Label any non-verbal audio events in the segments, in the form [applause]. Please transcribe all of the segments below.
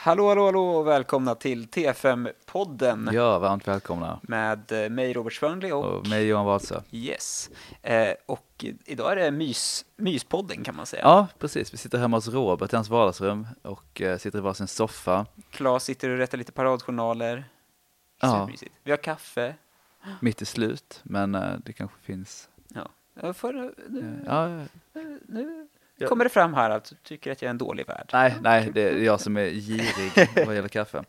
Hallå, hallå, hallå och välkomna till TFM-podden Ja, varmt välkomna. med eh, mig Robert Svörnli och, Och mig Johan Wasa. Yes. Eh, och idag är det mys, myspodden kan man säga. Ja, precis. Vi sitter hemma hos Robert i hans vardagsrum och eh, sitter i varsin soffa. Claes sitter och rättar lite paradjournaler. Ja. Vi har kaffe. Mitt i slut, men eh, det kanske finns... Ja. Eh, nu Ja, nu Ja. kommer det fram här att du tycker att jag är en dålig värd. nej, nej, det är jag som är girig vad gäller kaffe.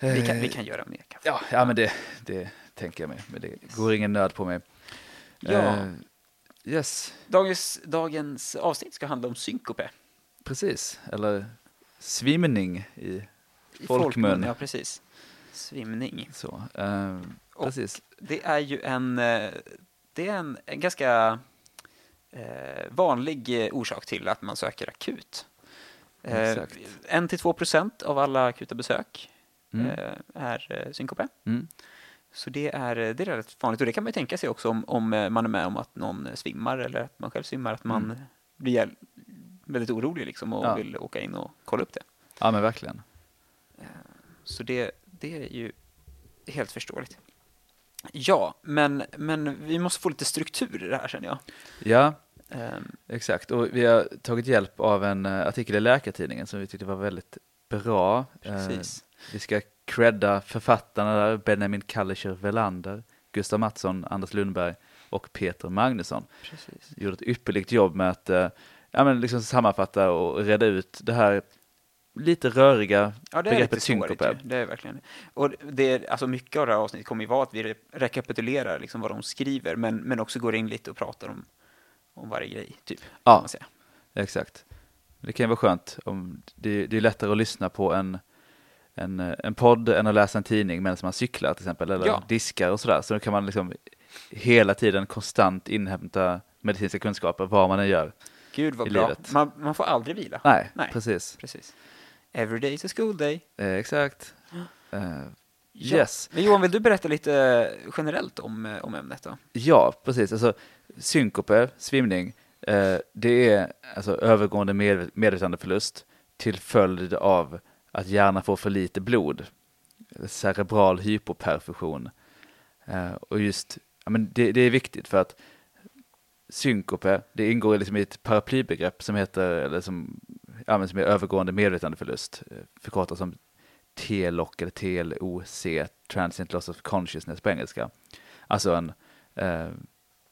Vi kan, Eh, vi kan göra mer kaffe. Ja, ja men det, det tänker jag mig. Men det går ingen nöd på mig. Ja. Eh, yes, Dagens, dagens avsnitt ska handla om synkope. precis. Eller svimning i I folkmun. Ja, precis. Svimning. Så. Eh, Och precis. Det är ju en, eh, det är en, en ganska eh, vanlig eh, orsak till att man söker akut. Eh, Exakt. En till två procent av alla akuta besök Mm. eh, är eh, synkope. Mm. Så det är, eh, det är rätt vanligt och det kan man ju tänka sig också om, om eh, man är med om att någon eh, svimmar eller att man själv svimmar, att man Mm. blir väldigt orolig liksom och Ja. vill åka in och kolla upp det. Ja, men verkligen. Så det, det är ju helt förståeligt. Ja, men, men vi måste få lite struktur i det här känner jag. Ja, Ehm, Exakt, och vi har tagit hjälp av en eh, artikel i Läkartidningen som vi tyckte var väldigt bra. Precis. Vi ska credda författarna där, Benjamin Kallischer Velander, Gustav Mattsson, Anders Lundberg och Peter Magnusson. Precis. Gjorde ett ypperligt jobb med att eh, ja, men liksom sammanfatta och reda ut det här lite röriga Ja, det är begreppet synkope. ju. Det är verkligen Och det är, alltså mycket av det här avsnittet kommer ju vara att vi re- rekapitulerar liksom vad de skriver, men, men också går in lite och pratar om, om varje grej, typ. Ja. Exakt. Det kan ju vara skönt. Om det, det är lättare att lyssna på en, en, en podd än att läsa en tidning medan man cyklar till exempel, eller Ja. diskar och sådär. Så då kan man liksom hela tiden konstant inhämta medicinska kunskaper vad man än gör. Gud vad bra. Man, man får aldrig vila. Nej, Nej. precis. Precis. Every day is a school day. Eh, exakt. Eh, Ja. Yes. Men Johan, vill du berätta lite generellt om, eh, om ämnet då? Ja, precis. Alltså, synkope, svimning, eh, det är alltså övergående med, medvetandeförlust till följd av att hjärnan får för lite blod. Cerebral hypoperfusion. Eh, och just, ja, men det, det är viktigt för att synkope, det ingår liksom i ett paraplybegrepp som heter, eller som, som är övergående medvetandeförlust, eh, förkortat som TLOC eller TLOC, Transient Loss of Consciousness på engelska. Alltså en, eh,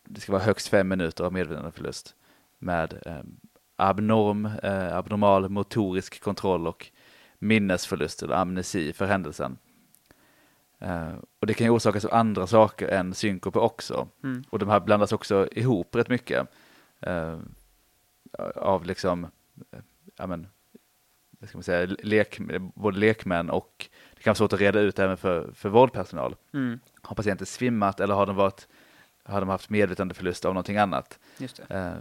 det ska vara högst fem minuter av medvetandeförlust med eh, abnorm, eh, abnormal motorisk kontroll och minnesförlust eller amnesi för händelsen. Eh, och det kan ju orsakas av andra saker än synkope också. Mm. Och de här blandas också ihop rätt mycket. Eh, av liksom, ja men, ska man säga, lek, både lekmän och det kan vara svårt att reda ut även för, för vårdpersonal. Mm. Har patienten svimmat eller har de, varit, har de haft medvetandeförlust av någonting annat? Eh,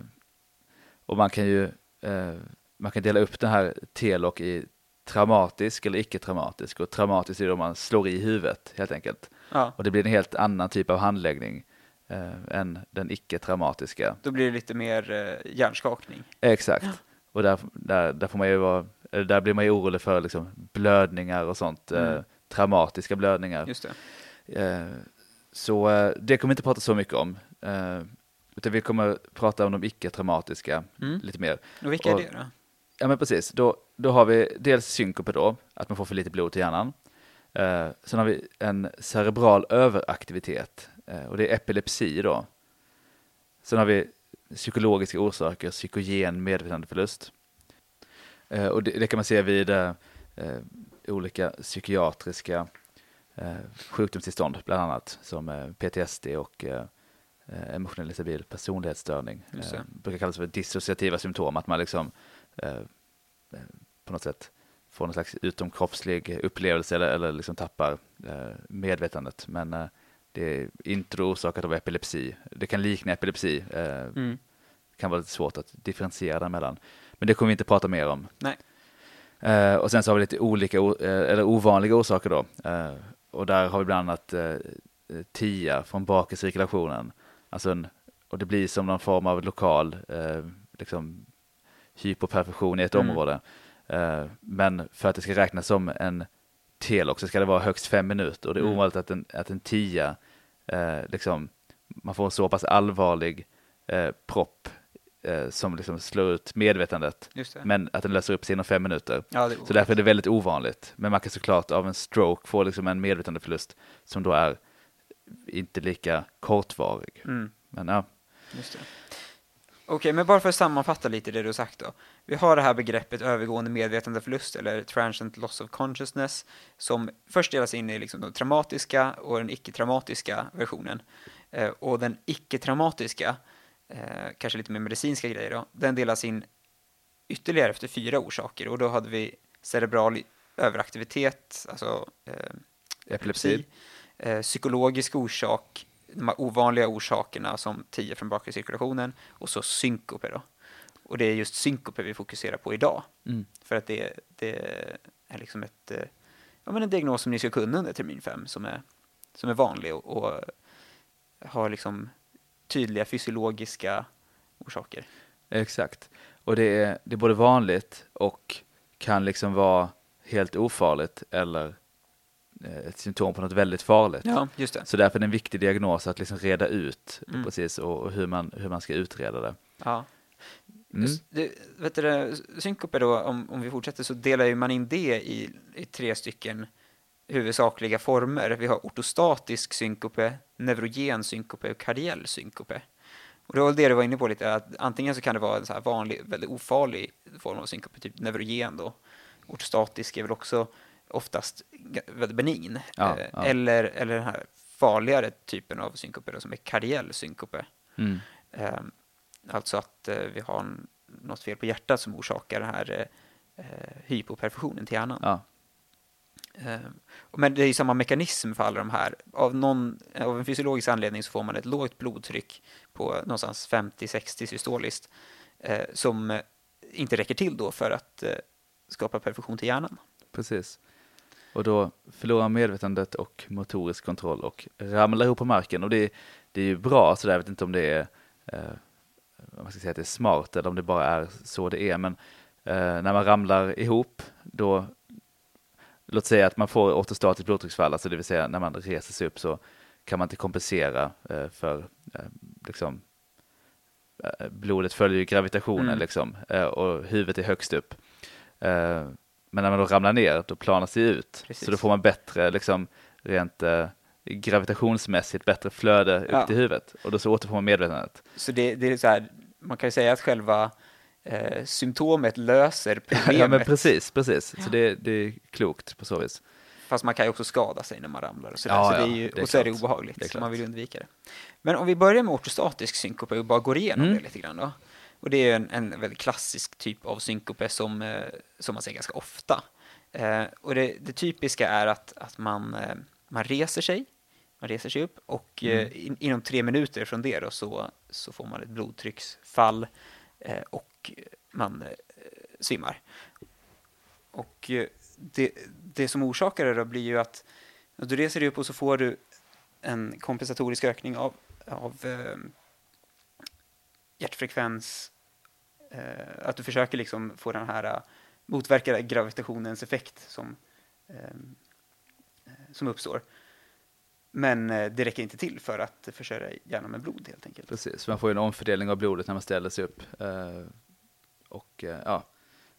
och man kan ju eh, man kan dela upp den här TLOC i traumatisk eller icke-traumatisk och traumatisk är då man slår i huvudet helt enkelt. Ja, Och det blir en helt annan typ av handläggning eh, än den icke-traumatiska. då blir det lite mer eh, hjärnskakning. Exakt. Och där, där, där, får man ju vara, där blir man ju orolig för liksom blödningar och sånt, eh, Mm. traumatiska blödningar. Just det. Eh, så eh, det kommer vi inte prata så mycket om. Eh, utan vi kommer prata om de icke-traumatiska Mm. lite mer. Och vilka är Och- det då? Ja men precis, då, då har vi dels synkope då, att man får för lite blod till hjärnan. Eh, sen har vi en cerebral överaktivitet eh, och det är epilepsi då. Sen har vi psykologiska orsaker, psykogen medvetandeförlust. Eh, och det, det kan man se vid eh, eh, olika psykiatriska eh, sjukdomstillstånd, bland annat som eh, PTSD och eh, emotionellt stabil personlighetsstörning. Eh, brukar kallas för dissociativa symptom, att man liksom på något sätt får någon slags utomkroppslig upplevelse eller, eller liksom tappar medvetandet. Men det är inte orsakat av epilepsi. Det kan likna epilepsi. Eh, Mm. kan vara lite svårt att differentiera däremellan. Men det kommer vi inte prata mer om. Nej. Eh, och sen så har vi lite olika, eh, eller ovanliga orsaker då. Eh, och där har vi bland annat eh, eh, TIA från bakre cirkulationen. Alltså en, och det blir som någon form av lokal liksom, hypoperfusion i ett Mm. område. Men för att det ska räknas som en telok så ska det vara högst fem minuter och det är Mm. ovanligt att en, att en tia, eh, liksom, man får en så pass allvarlig eh, propp eh, som liksom slår ut medvetandet, men att den löser upp sig inom fem minuter. ja, Så därför är det väldigt ovanligt. Men man kan såklart av en stroke få liksom en medvetandeförlust som då är inte lika kortvarig. Mm. Men ja, Just det. Okej, men bara för att sammanfatta lite det du sagt då. Vi har det här begreppet övergående medvetandeförlust eller transient loss of consciousness som först delas in i liksom den traumatiska och den icke-traumatiska versionen. Eh, och den icke-traumatiska, eh, kanske lite mer medicinska grejer då, den delas in ytterligare efter fyra orsaker och då hade vi cerebral överaktivitet, alltså eh, epilepsi. eh, psykologisk orsak, de här ovanliga orsakerna som 10 från bakre cirkulationen och så synkope då. Och det är just synkope vi fokuserar på idag. Mm. För att det, det är liksom ett, eh, ja, men en diagnos som ni ska kunna under termin 5 som är, som är vanlig och, och har liksom tydliga fysiologiska orsaker. Exakt. Och det är, det är både vanligt och kan liksom vara helt ofarligt eller ett symptom på något väldigt farligt. Ja, just det. Så därför är det en viktig diagnos att liksom reda ut Mm. precis och, och hur, man, hur man ska utreda det. Ja. Mm. Det, vet du, synkope då, om, om vi fortsätter, så delar man in det i, i tre stycken huvudsakliga former. Vi har ortostatisk synkope, neurogen synkope och kardiell synkope. Och det var det du var inne på lite, att antingen så kan det vara en så vanlig, väldigt ofarlig form av synkope, typ neurogen då. Ortostatisk är väl också oftast benign. Ja, Eh, ja. Eller, eller den här farligare typen av synkope då, som är kardiell synkope. Mm. Eh, alltså att eh, vi har en, något fel på hjärtat som orsakar den här eh, eh, hypoperfusionen till hjärnan. Ja, Eh, och men det är ju samma mekanism för alla de här. Av, någon, av en fysiologisk anledning så får man ett lågt blodtryck på någonstans 50-60 systoliskt eh, som inte räcker till då för att eh, skapa perfusion till hjärnan. precis. Och då förlorar man medvetandet och motorisk kontroll och ramlar ihop på marken. Och det, det är ju bra, så där, jag vet inte om det är eh, man ska säga att det är smart eller om det bara är så det är. Men eh, när man ramlar ihop, då låt säga att man får ortostatiskt blodtrycksfall, alltså det vill säga när man reser sig upp så kan man inte kompensera eh, för eh, liksom eh, blodet följer ju gravitationen Mm. liksom eh, och huvudet är högst upp. Men när man då ramlar ner, då planas det ut. Precis. Så då får man bättre, liksom rent eh, gravitationsmässigt, bättre flöde upp Ja. till huvudet. Och då så återfår man medvetandet. Så det, det är så här, man kan ju säga att själva eh, symptomet löser problemet. [laughs] Ja men precis, precis. Så det, det är klokt på så vis. Fast man kan ju också skada sig när man ramlar och sådär. Ja, så det ja, är ju, det är och så är det klart. obehagligt, Det är så klart. man vill undvika det. Men om vi börjar med ortostatisk synkope och bara går igenom Mm. det lite grann då. Och det är en, en väldigt klassisk typ av synkope som, eh, som man ser ganska ofta. Eh, och det, det typiska är att, att man, eh, man reser sig, man reser sig upp och Mm. eh, in, inom tre minuter från det då så, så får man ett blodtrycksfall eh, och man eh, svimmar. Och eh, det, det som orsakar det då blir ju att du reser dig upp och så får du en kompensatorisk ökning av, av eh, hjärtfrekvens. Eh, att du försöker liksom få den här, eh, motverka gravitationens effekt som, eh, eh, som uppstår. Men eh, det räcker inte till för att försörja hjärnan med blod helt enkelt. Precis, man får ju en omfördelning av blodet när man ställer sig upp. Eh, och ja,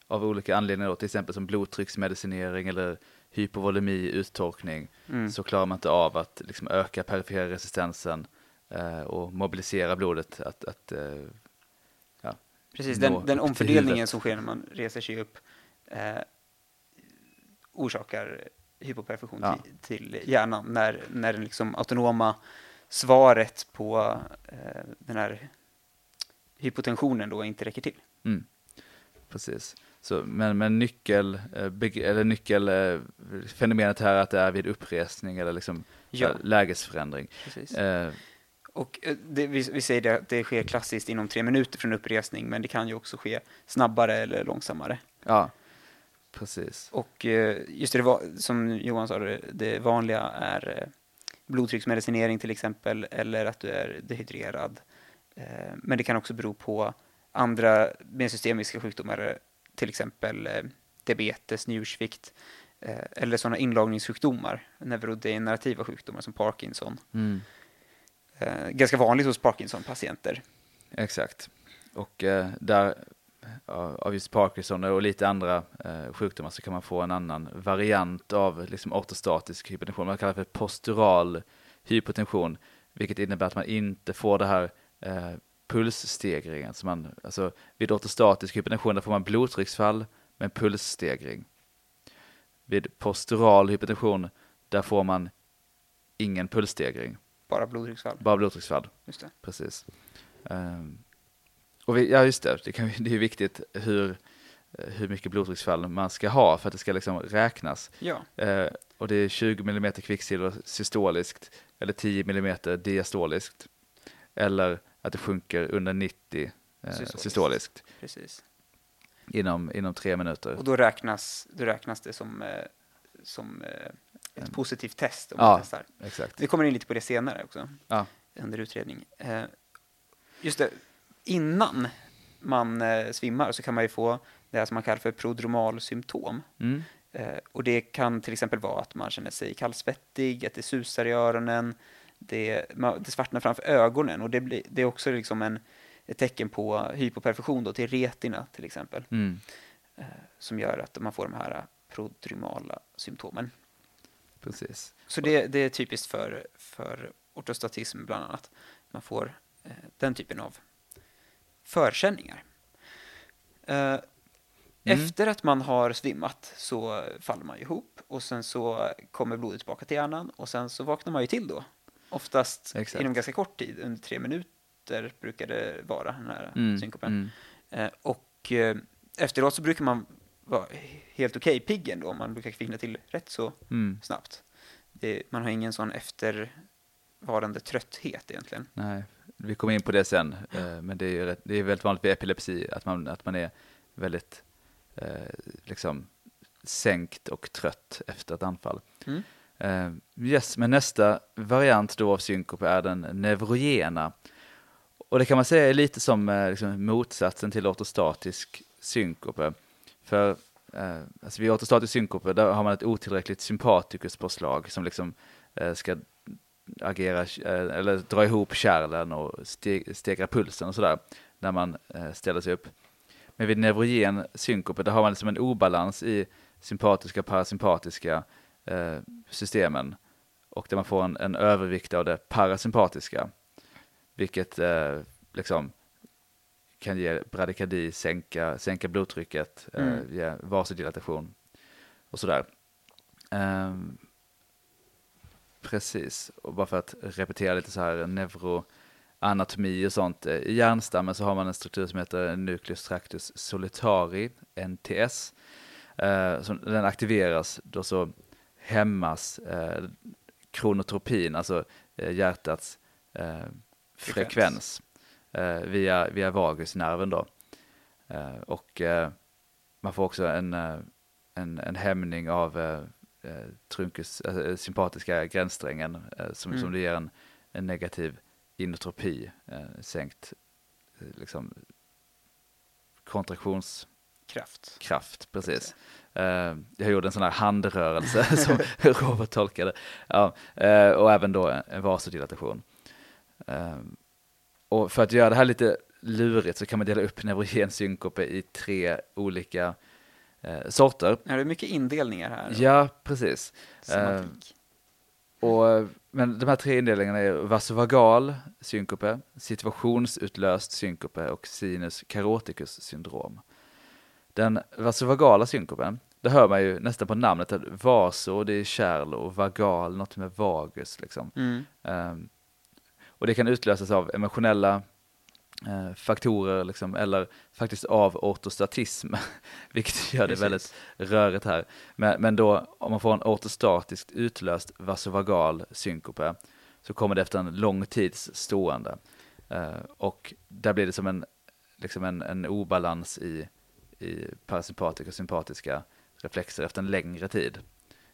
av olika anledningar då, till exempel som blodtrycksmedicinering eller hypovolemi, uttorkning, Mm. så klarar man inte av att liksom, öka perifera resistensen och mobilisera blodet. Att, att, eh, Precis, nå den, den omfördelningen som sker när man reser sig upp eh, orsakar hypoperfusion Ja. till, till hjärnan när, när den liksom autonoma svaret på eh, den här hypotensionen då inte räcker till. mm, precis. Så, men, men nyckel, eh, eller nyckel eh, fenomenet här är att det är vid uppresning eller liksom Ja, lägesförändring. precis. Eh, Och eh, det, vi, vi säger det att det sker klassiskt inom tre minuter från uppresning, men det kan ju också ske snabbare eller långsammare. ja, precis. Och eh, just det, som Johan sa, det, vanliga är eh, blodtrycksmedicinering till exempel, eller att du är dehydrerad. Eh, Men det kan också bero på andra mer systemiska sjukdomar, till exempel diabetes, njursvikt eller sådana inlagringssjukdomar, neurodegenerativa sjukdomar som Parkinson. Mm. Eh, ganska vanligt hos Parkinson-patienter. Exakt. Och eh, där av just Parkinson och lite andra eh, sjukdomar så kan man få en annan variant av liksom, ortostatisk hypotension. Man kallar det för postural hypotension, vilket innebär att man inte får det här eh, pulsstegringen. Så man, alltså, vid ortostatisk hypotension får man blodtrycksfall med pulsstegring. Vid postural hypotension där får man ingen pulsstegring, bara blodtrycksfall. bara blodtrycksfall. Just det. Precis. Ehm, och vi, ja, just det, det, kan, [laughs] det är viktigt hur, eh, hur mycket blodtrycksfall man ska ha för att det ska liksom räknas. Ja, Eh, och det är 20 mm kvicksilver systoliskt eller 10 mm diastoliskt. Eller att det sjunker under 90 eh, Systoliskt. systoliskt precis. inom, inom tre minuter. Och då räknas, då räknas det som, eh, som eh, ett positivt test om Ja. man testar. Exakt. Vi kommer in lite på det senare också, Ja. under utredning. Eh, just det, innan man eh, svimmar så kan man ju få det som man kallar för prodromal symptom. Mm. Eh, och det kan till exempel vara att man känner sig kallsvettig, att det susar i öronen, det, det svartnar framför ögonen och det, blir, det är också liksom en, ett tecken på hypoperfusion då till retina till exempel, Mm. eh, som gör att man får de här eh, prodromala symptomen. Precis. Så det, det är typiskt för, för ortostatism bland annat. Man får eh, den typen av förkänningar. Eh, Mm. Efter att man har svimmat så faller man ihop och sen så kommer blodet tillbaka till hjärnan och sen så vaknar man ju till då. Oftast Exakt. inom ganska kort tid, under tre minuter brukar det vara den här Mm. synkopen. Mm. Eh, och eh, efteråt så brukar man vara helt okej pigg ändå, man brukar kvickna till rätt så Mm. snabbt. Det, man har ingen sån eftervarande trötthet egentligen. Nej, vi kommer in på det sen, eh, men det är, rätt, det är väldigt vanligt vid epilepsi att man, att man är väldigt eh, liksom sänkt och trött efter ett anfall. Mm. Eh, yes, men nästa variant då av synkop är den neurogena. Och det kan man säga är lite som eh, liksom motsatsen till ortostatisk synkope. För eh, alltså vid ortostatisk synkope där har man ett otillräckligt sympatikuspåslag som liksom eh, ska agera eh, eller dra ihop kärlen och steg, stegra pulsen och sådär när man eh, ställer sig upp. Men vid neurogen synkope där har man liksom en obalans i sympatiska och parasympatiska eh, systemen och där man får en, en övervikt av det parasympatiska vilket eh, liksom kan ge bradykardi, sänka, sänka blodtrycket, eh, Mm. ge vasodilatation och sådär. Ehm, precis, och bara för att repetera lite så här neuroanatomi och sånt. eh, I hjärnstammen så har man en struktur som heter Nucleus tractus solitari, NTS. Eh, som den aktiveras, då så hämmas eh, kronotropin, alltså eh, hjärtats eh, frekvens, eh, via, via vagusnerven då. Eh, och eh, man får också en, eh, en, en hämning av eh, eh, eh, sympatiska gränssträngen eh, som, Mm. som det ger en, en negativ inotropi, eh, sänkt eh, liksom, kontraktionskraft, Kraft. precis. Eh, jag gjorde en sån här handrörelse [laughs] som Robert tolkade. Ja, eh, och även då en vasodilatation. Eh, och för att göra det här lite lurigt så kan man dela upp neurogen synkope i tre olika eh, sorter. Ja, det är mycket indelningar här. Ja, precis. Semantik. Och, men de här tre indelningarna är vasovagal synkope, situationsutlöst synkope och sinus caroticus syndrom. Den vasovagala synkopen, det hör man ju nästan på namnet, att vaso det är kärl och vagal något med vagus liksom. Mm. Ehm, och det kan utlösas av emotionella eh, faktorer liksom, eller faktiskt av ortostatism, [laughs] vilket gör det Precis. väldigt rörigt här. Men, men då om man får en ortostatiskt utlöst vasovagal synkope så kommer det efter en lång tids stående. Eh, och där blir det som en, liksom en, en obalans i, i parasympatiska och sympatiska reflexer efter en längre tid.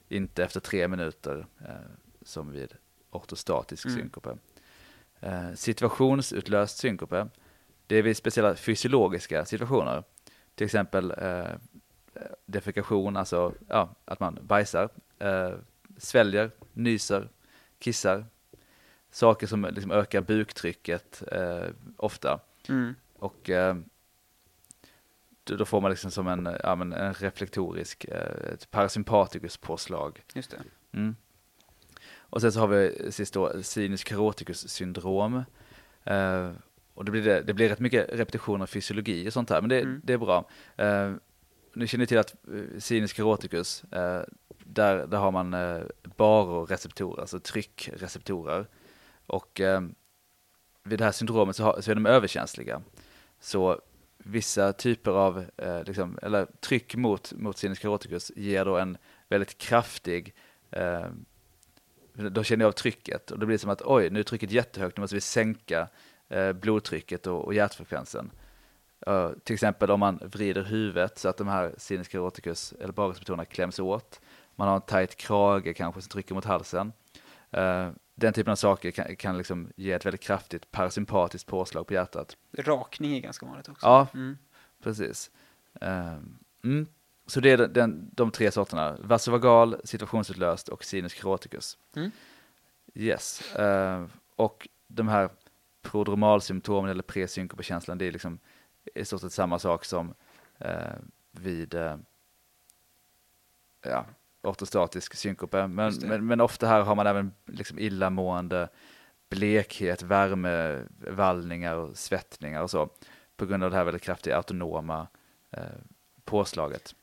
Inte efter tre minuter eh, som vid ortostatisk Mm. synkope. Eh, situationsutlöst synkope, det är vid speciella fysiologiska situationer. Till exempel eh, defekation, alltså ja, att man bajsar, eh, sväljer, nyser, kissar, saker som liksom ökar buktrycket eh, ofta. Mm. Och eh, då får man liksom som en, ja, en reflektorisk, eh, ett parasympatikuspåslag. Just det. Mm. Och sen så har vi sist då sinus caroticus syndrom. Eh, och det blir, det, det blir rätt mycket repetitioner av fysiologi och sånt här, men det, Mm. det är bra. Eh, ni känner till att eh, sinus caroticus, eh, där, där har man eh, baroreceptorer, alltså tryckreceptorer. Och eh, vid det här syndromet så, har, så är de överkänsliga. Så vissa typer av, eh, liksom, eller tryck mot, mot sinus caroticus ger då en väldigt kraftig eh, då känner jag av trycket och det blir som att oj, nu är trycket jättehögt, nu måste vi sänka eh, blodtrycket och, och hjärtfrekvensen. Eh, till exempel om man vrider huvudet så att de här sinus caroticus eller baroreceptorerna kläms åt. Man har en tajt krage kanske som trycker mot halsen. Eh, den typen av saker kan, kan liksom ge ett väldigt kraftigt parasympatiskt påslag på hjärtat. Rakning är ganska vanligt också. Ja, Mm. precis. Ehm, mm. Så det är den, de tre sorterna, vasovagal, situationsutlöst och sinus caroticus. Mm. Yes, Ehm, och de här prodromalsymptomen eller presynkopakänslan, det är liksom i stort sett samma sak som eh, vid eh, ja, ortostatisk synkope. Men, men, men ofta här har man även liksom illamående, blekhet, värme, vallningar och svettningar och så på grund av det här väldigt kraftiga autonoma eh, påslaget.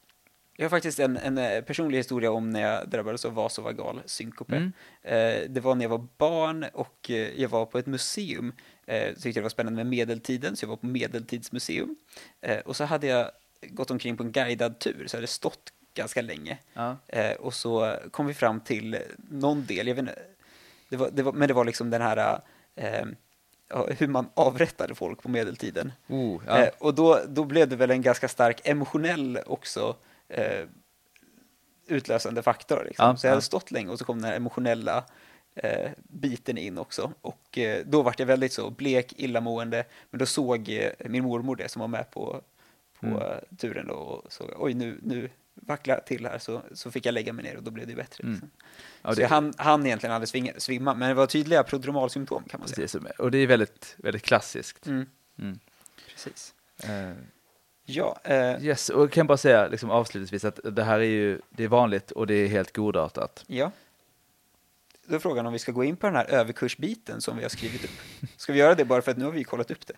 Jag har faktiskt en, en eh, personlig historia om när jag drabbades av vasovagal synkope. Mm. Eh, det var när jag var barn och eh, jag var på ett museum. Eh, tyckte det var spännande med medeltiden, så jag var på medeltidsmuseum. Eh, och så hade jag gått omkring på en guidad tur, så jag hade stått ganska länge. Ja. Och så kom vi fram till någon del, jag vet inte, det var, det var, men det var liksom den här hur man avrättade folk på medeltiden. Oh, ja. Och då, då blev det väl en ganska stark emotionell också eh, utlösande faktor. Liksom. Ja, så jag hade ja. stått länge och så kom den här emotionella eh, biten in också. Och eh, då var jag väldigt så blek, illamående. Men då såg eh, min mormor det som var med på, på Mm. turen då, och såg oj nu, nu vacklar jag till här så, så fick jag lägga mig ner och då blev det bättre. Mm. Liksom. Ja, så det- jag hann, hann egentligen aldrig svinga, svimma, men det var tydliga prodromalsymptom kan man säga. Precis, och det är väldigt, väldigt klassiskt. Mm, Mm. precis. Eh, Ja, eh, yes, och jag kan bara säga liksom avslutningsvis att det här är ju det är vanligt och det är helt godartat. Ja. Då är frågan om vi ska gå in på den här överkursbiten som vi har skrivit upp. Ska vi göra det bara för att nu har vi kollat upp det?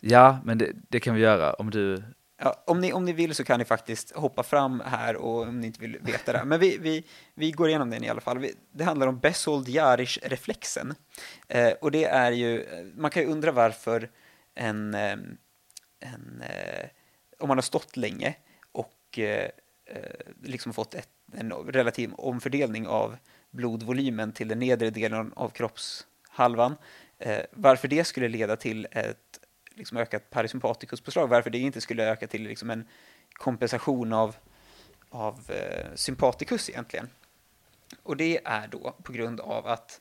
Ja, men det, det kan vi göra om du... Ja, om, ni, om ni vill så kan ni faktiskt hoppa fram här och om ni inte vill veta det. Men vi, vi, vi går igenom den i alla fall. Vi, det handlar om Besold-Jarisch-reflexen. Eh, och det är ju, man kan ju undra varför en, eh, en eh, om man har stått länge och eh, eh, liksom fått ett, en relativ omfördelning av blodvolymen till den nedre delen av kroppshalvan, eh, varför det skulle leda till ett liksom ökat parasympatikuspåslag, varför det inte skulle öka till liksom en kompensation av, av eh, sympatikus egentligen. Och det är då på grund av att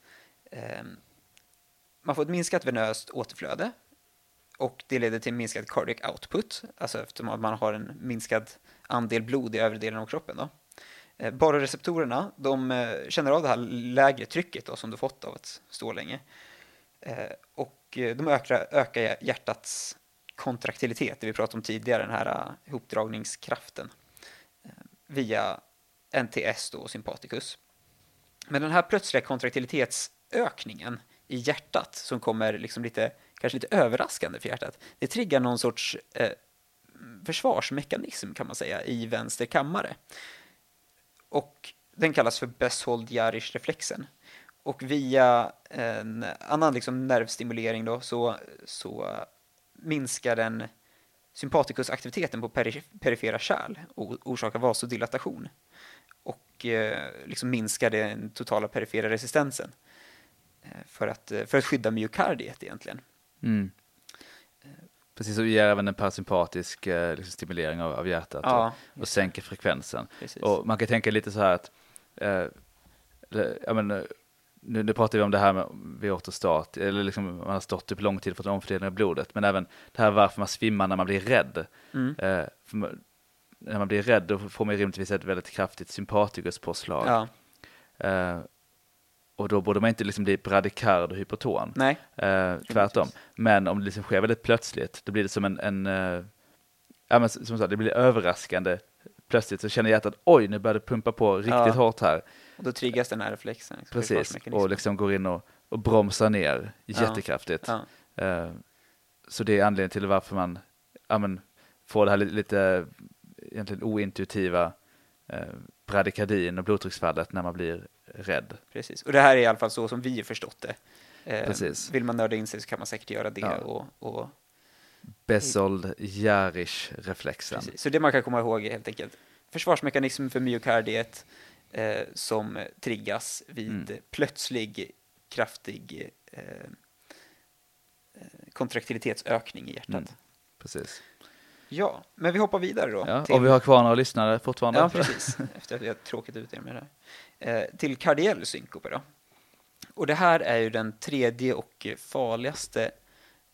eh, man får ett minskat venöst återflöde och det leder till minskad cardiac output, alltså eftersom att man har en minskad andel blod i övre delen av kroppen. Då. Eh, Baroreceptorerna, de eh, känner av det här lägre trycket då, som du fått av att stå länge. Eh, och de ökar, ökar hjärtats kontraktilitet, det vi pratade om tidigare, den här hopdragningskraften, ihopdragningskraften, via NTS då, och sympaticus. Men den här plötsliga kontraktilitetsökningen i hjärtat som kommer liksom lite, kanske lite överraskande för hjärtat, det triggar någon sorts eh, försvarsmekanism kan man säga i vänster kammare. Och den kallas för Besold-Jarisch-reflexen. Och via en annan liksom nervstimulering då så, så minskar den sympatikusaktiviteten på perif perifera kärl och orsakar vasodilatation. Och eh, liksom minskar den totala perifera resistensen eh, för, att, eh, för att skydda myokardiet egentligen. Mm. Precis, och ger även en parasympatisk eh, liksom, stimulering av, av hjärtat Ja, och, och sänker frekvensen. precis. Och man kan tänka lite så här att, eh, det- ja, men, eh, nu, nu pratar vi om det här med vid ortostat, eller liksom man har stått upp lång tid för att omfördela blodet, men även det här varför man svimmar när man blir rädd. Mm. Eh, man, när man blir rädd då får man rimligtvis ett väldigt kraftigt sympatikuspåslag. Ja, Eh, och då borde man inte liksom bli bradikard och hypoton. nej, Eh, tvärtom. Men om det liksom sker väldigt plötsligt, då blir det som en, en eh, ja, men som sagt, det blir överraskande. Plötsligt så känner hjärtat, oj, nu börjar det pumpa på riktigt Ja. hårt här. och då triggas den här reflexen. liksom, Precis, och liksom går in och, och bromsar ner Ja. jättekraftigt. Ja, Eh, så det är anledningen till varför man ja, men, får det här lite, lite egentligen ointuitiva eh, bradykardin och blodtrycksfallet när man blir rädd. precis. Och det här är i alla fall så som vi förstått det. Eh, Precis. Vill man nörda in sig så kan man säkert göra det. Ja. Och, och, Bezold-Jarisch-reflexen. precis. Så det man kan komma ihåg är helt enkelt försvarsmekanism för myokardiet eh, som triggas vid Mm. plötslig kraftig eh, eh, kontraktilitetsökning i hjärtat. Mm. Precis. Ja, men vi hoppar vidare då. Ja, till- och vi har kvar några lyssnare fortfarande. Ja, precis. Efter att vi har tråkigt ut er med det här. Eh, till kardiell synkope då. Och det här är ju den tredje och farligaste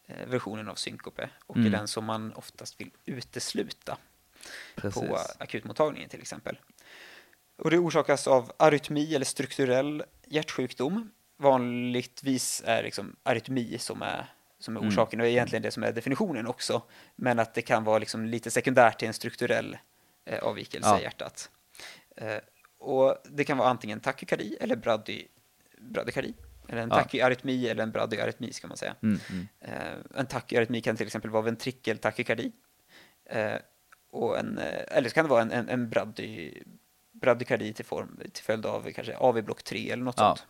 eh, versionen av synkope och Mm. är den som man oftast vill utesluta Precis. på akutmottagningen till exempel. Och det orsakas av arytmi eller strukturell hjärtsjukdom. Vanligtvis är liksom arytmi som är, som är Mm. orsaken och egentligen det som är definitionen också. Men att det kan vara liksom lite sekundärt till en strukturell eh, avvikelse Ja. i hjärtat. Eh, och det kan vara antingen takykardi eller brady, bradykardi. Eller en Ja. tachyarrytmi eller en bradyarytmi ska man säga. Mm, mm. Eh, en tachyarrytmi kan till exempel vara ventrikeltakykardi. Eh, och en, eh, eller så kan det vara en, en, en brady, bradykardi till, form, till följd av kanske AV-block 3 eller något Ja. sånt.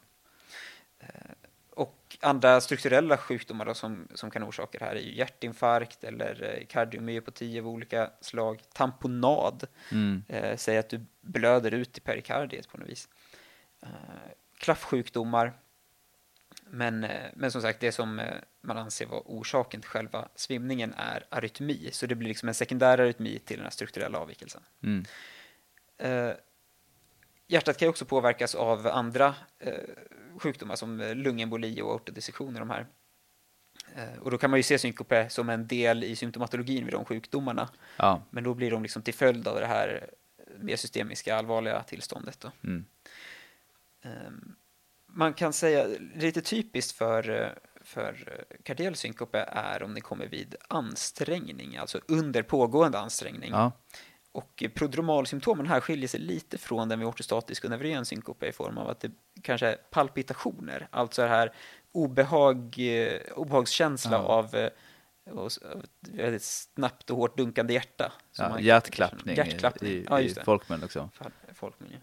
Eh, och andra strukturella sjukdomar då som, som kan orsaka det här är ju hjärtinfarkt eller eh, kardiomyopati av olika slag. Tamponad, Mm. eh, säger att du blöder ut i perikardiet på något vis. Eh, klaffsjukdomar. Men, eh, men som sagt, det som eh, man anser vara orsaken till själva svimningen är arytmi. Så det blir liksom en sekundär arytmi till den här strukturella avvikelsen. Mm. Eh, hjärtat kan ju också påverkas av andra sjukdomar som eh, lungemboli och aortodissektion. De här. Eh, och då kan man ju se synkope som en del i symptomatologin vid de sjukdomarna. Ja. Men då blir de liksom till följd av det här mer systemiska allvarliga tillståndet. Då. Mm. Ehm, Man kan säga, lite typiskt för, eh, för eh, kardiell synkope är om det kommer vid ansträngning, alltså under pågående ansträngning. Ja. Och prodromalsymptomen här skiljer sig lite från den vid ortostatisk och neurén synkope i form av att det kanske är palpitationer, alltså det här obehag, eh, obehagskänsla Ja. av eh, och ett snabbt och hårt dunkande hjärta. Ja, man- hjärtklappning, Hjärtklappning, i, ja i, just i folkmun också. Fall- folkmiljö.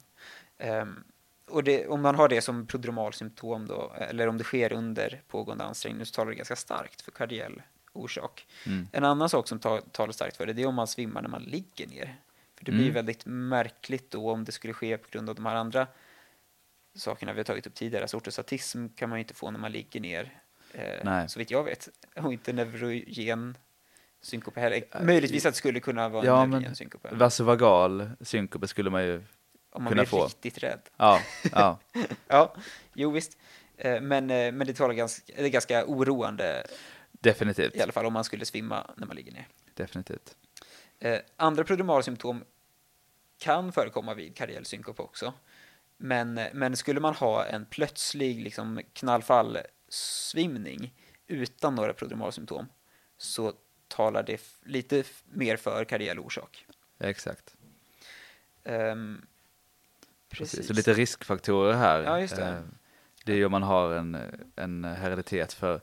Ehm, och det, om man har det som prodromalsymptom då, eller om det sker under pågående ansträngning, så talar det ganska starkt för kardiell orsak. Mm. En annan sak som ta, talar starkt för det, det är om man svimmar när man ligger ner. För det blir Mm. väldigt märkligt då om det skulle ske på grund av de här andra sakerna vi har tagit upp tidigare. Alltså ortostatism kan man ju inte få när man ligger ner, eh, så vitt jag vet. [laughs] Och inte neurogen synkope heller. Möjligtvis att det skulle kunna vara Ja, en neurogen synkope. vasovagal synkope skulle man ju, Om man kunna blir få. riktigt rädd. ja, ja, [laughs] Ja, jo visst. Eh, Men, eh, men det, talar ganska, det är ganska oroande definitivt. i alla fall om man skulle svimma när man ligger ner. Definitivt. Eh, andra prodromalsymptom kan förekomma vid kardiell synkope också. Men, eh, men skulle man ha en plötslig liksom, knallfall-svimning utan några prodromalsymptom så talar det lite mer för kardiell orsak. Exakt. Ehm, Precis. Så lite riskfaktorer här. Ja, just det. Eh, Det är ju om man har en, en hereditet för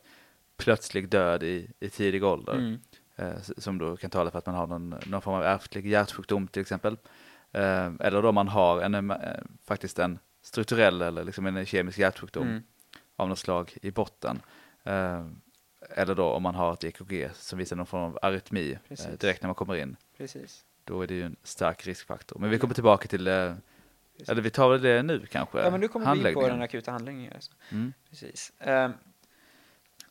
plötslig död i, i tidig ålder. Mm. eh, Som då kan tala för att man har någon, någon form av ärftlig hjärtsjukdom till exempel. Eh, Eller då man har en, eh, faktiskt en strukturell eller liksom en kemisk hjärtsjukdom Mm. av något slag i botten. Eh, Eller då om man har ett EKG som visar någon form av arytmi eh, Precis. direkt när man kommer in. Precis. Då är det ju en stark riskfaktor. Men vi kommer tillbaka till, eh, eller vi tar väl det nu kanske? Ja, men nu kommer vi in på den akuta handläggningen. Alltså. Mm. Precis. Ehm,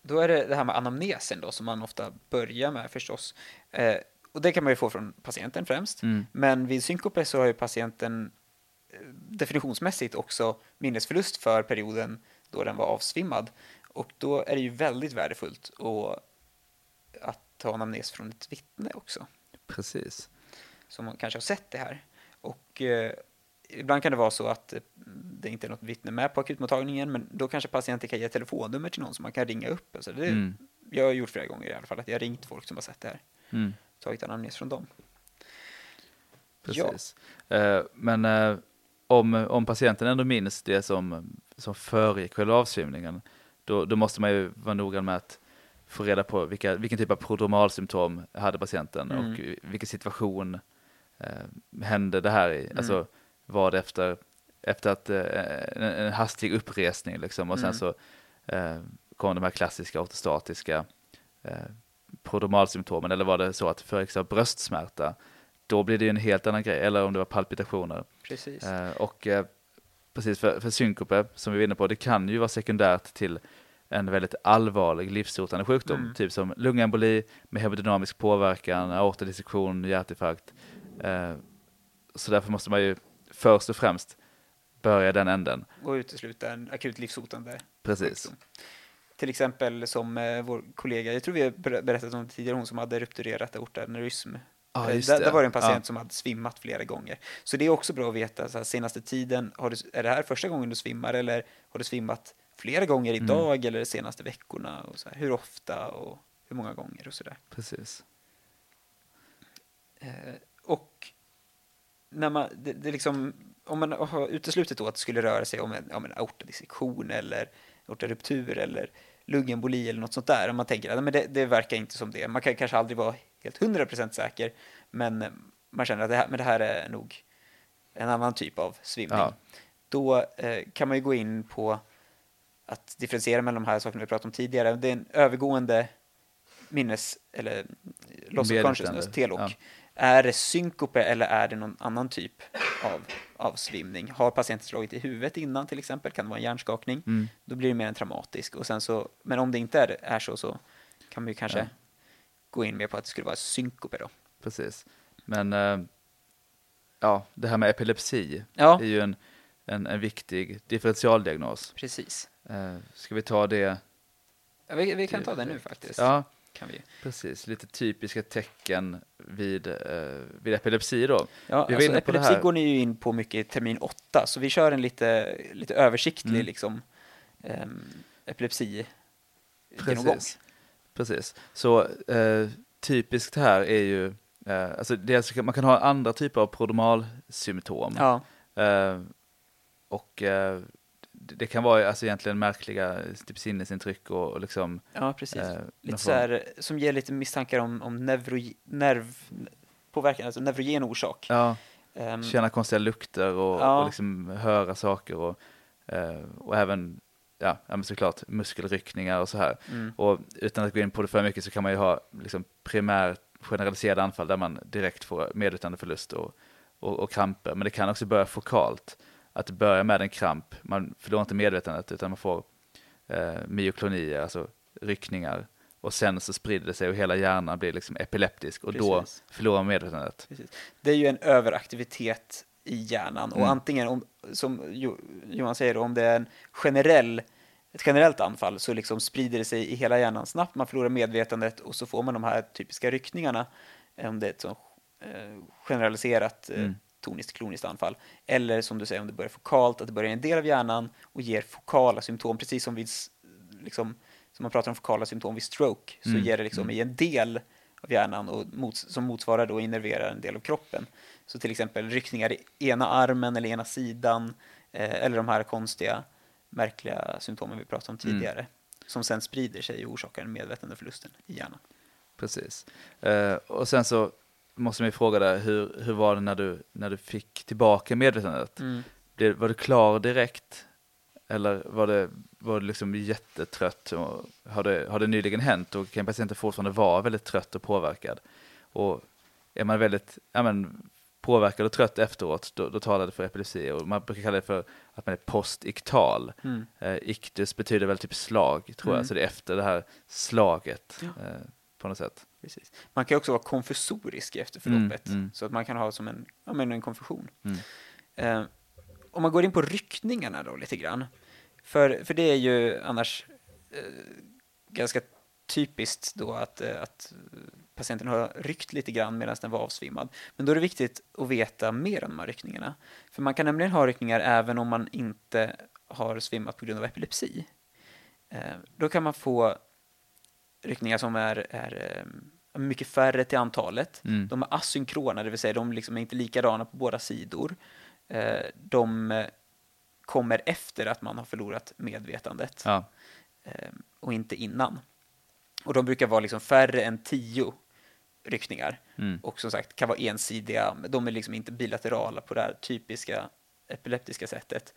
då är det det här med anamnesen då, som man ofta börjar med förstås. Eh, och det kan man ju få från patienten främst. Mm. Men vid synkope så har ju patienten eh, definitionsmässigt också minnesförlust för perioden då den var avsvimmad. Och då är det ju väldigt värdefullt att, ta anamnes från ett vittne också. Precis. som kanske har sett det här. Och eh, ibland kan det vara så att eh, det inte är något vittne med på akutmottagningen, men då kanske patienten kan ge telefonnummer till någon som man kan ringa upp. Alltså det, Mm. Jag har gjort flera gånger i alla fall, att jag har ringt folk som har sett det här, Mm. tagit anamnes från dem. Precis. Eh, men eh, om, om patienten ändå minns det som, som föregick själva avsvimningen, då, då måste man ju vara noga med att få reda på vilka, vilken typ av prodromalsymptom hade patienten Mm. och vilken situation eh, hände det här i. Mm. Alltså var det efter, efter att, eh, en, en hastig uppresning liksom, och sen Mm. så eh, kom de här klassiska ortostatiska eh, prodromalsymptomen eller var det så att föregicks av bröstsmärta då blir det ju en helt annan grej, eller om det var palpitationer. Precis. Och precis för, för synkope, som vi var inne på, det kan ju vara sekundärt till en väldigt allvarlig livshotande sjukdom, Mm. typ som lungemboli med hemodynamisk påverkan, aortadissektion, hjärtinfarkt. Så därför måste man ju först och främst börja den änden. Och utesluta en akut livshotande Precis. sjukdom. Till exempel som eh, vår kollega, jag tror vi har ber- berättat om tidigare, hon som hade rupturerat aortaneurysm. Ja, Eh, där, där var det en patient Ja. som hade svimmat flera gånger. Så det är också bra att veta, så här, senaste tiden, har du, är det här första gången du svimmar eller har du svimmat flera gånger Mm. idag eller de senaste veckorna? Och så här, hur ofta och hur många gånger och sådär. Precis. Eh, och när man, det, det liksom, om man har uteslutit då att det skulle röra sig om en, om en aortadissektion eller aortaruptur eller lungemboli eller något sånt där, om man tänker att men det, det verkar inte som det. Man kan kanske aldrig vara helt 100% säker, men man känner att det här, men det här är nog en annan typ av svimning. Ja. Då eh, kan man ju gå in på att differentiera mellan de här sakerna vi pratade om tidigare. Det är en övergående minnes eller loss of consciousness, telok. ja. Är det synkope eller är det någon annan typ av, av svimning? Har patienten slagit i huvudet innan till exempel? Kan det vara en hjärnskakning? Mm. Då blir det mer en traumatisk. Och sen så, men om det inte är, är så så kan man ju kanske Ja. gå in mer på att det skulle vara synkope då. Precis. Men eh, ja, det här med epilepsi Ja, är ju en, en, en viktig differentialdiagnos. precis. Eh, ska vi ta det? Ja, vi, vi kan ta det nu faktiskt. Ja, Kan vi. precis. Lite typiska tecken vid, eh, vid epilepsi då. Ja, Vi alltså, epilepsi här. går ni ju in på mycket i termin 8, så vi kör en lite, lite översiktlig Mm. liksom, um, epilepsi genomgång. Precis. Precis. Så eh, typiskt här är ju, eh, alltså dels kan- man kan ha andra typer av prodromalsymptom. Ja, Eh, och eh, det kan vara alltså egentligen märkliga typ sinnesintryck och, och liksom ja, precis. eh, lite så här, som ger lite misstankar om, om neuro, nervpåverkan, alltså neurogen orsak. Ja, Ehm, känna konstiga lukter och, Ja. och liksom höra saker och, eh, och även ja, men såklart muskelryckningar och så här. mm, Och utan att gå in på det för mycket så kan man ju ha liksom primär generaliserade anfall där man direkt får medvetandeförlust och, och, och kramper. Men det kan också börja fokalt. Att det börjar med en kramp, man förlorar inte medvetandet utan man får eh, myoklonier, alltså ryckningar. Och sen så sprider det sig och hela hjärnan blir liksom epileptisk och då Precis. förlorar man medvetandet. precis. Det är ju en överaktivitet i hjärnan och Mm. antingen, om, som Jo- Johan säger, om det är en generell ett generellt anfall så liksom sprider det sig i hela hjärnan snabbt, man förlorar medvetandet och så får man de här typiska ryckningarna om det är ett så eh, generaliserat eh, Mm. Toniskt kloniskt anfall. Eller som du säger, om det börjar fokalt, att det börjar i en del av hjärnan och ger fokala symptom, precis som vid liksom, som man pratar om fokala symptom vid stroke, så Mm, ger det liksom mm. i en del av hjärnan och mots- som motsvarar då innerverar en del av kroppen. Så till exempel ryckningar i ena armen eller ena sidan, eh, eller de här konstiga, märkliga symptomen vi pratade om Mm. tidigare, som sen sprider sig och orsakar en medvetandeförlusten i hjärnan. Precis. Eh, och sen så måste man ju fråga dig, hur, hur var det när du, när du fick tillbaka medvetandet? Blev, var du klar direkt? Eller var det, var du liksom jättetrött? Och har, det, har det nyligen hänt och kan patienten fortfarande vara väldigt trött och påverkad? Och är man väldigt ja, men, påverkad och trött efteråt, då, då talar det för epilepsi. Och man brukar kalla det för att man är postiktal. Mm. Eh, iktus betyder väl typ slag, tror Mm. jag. Så det är efter det här slaget Ja. eh, på något sätt. Precis. Man kan också vara konfusorisk efter förloppet, Mm, mm. så att man kan ha som en, ja, men en konfusion. Mm. Eh, om man går in på ryckningarna då lite grann, för, för det är ju annars eh, ganska typiskt då att, eh, att patienten har ryckt lite grann medan den var avsvimmad. Men då är det viktigt att veta mer om de här ryckningarna. För man kan nämligen ha ryckningar även om man inte har svimmat på grund av epilepsi. Eh, då kan man få ryckningar som är, är eh, mycket färre till antalet. Mm. De är asynkrona, det vill säga de liksom är inte likadana på båda sidor. Eh, de kommer efter att man har förlorat medvetandet Ja. eh, och inte innan. Och de brukar vara liksom färre än tio ryckningar. Mm. Och som sagt kan vara ensidiga, de är liksom inte bilaterala på det här typiska epileptiska sättet.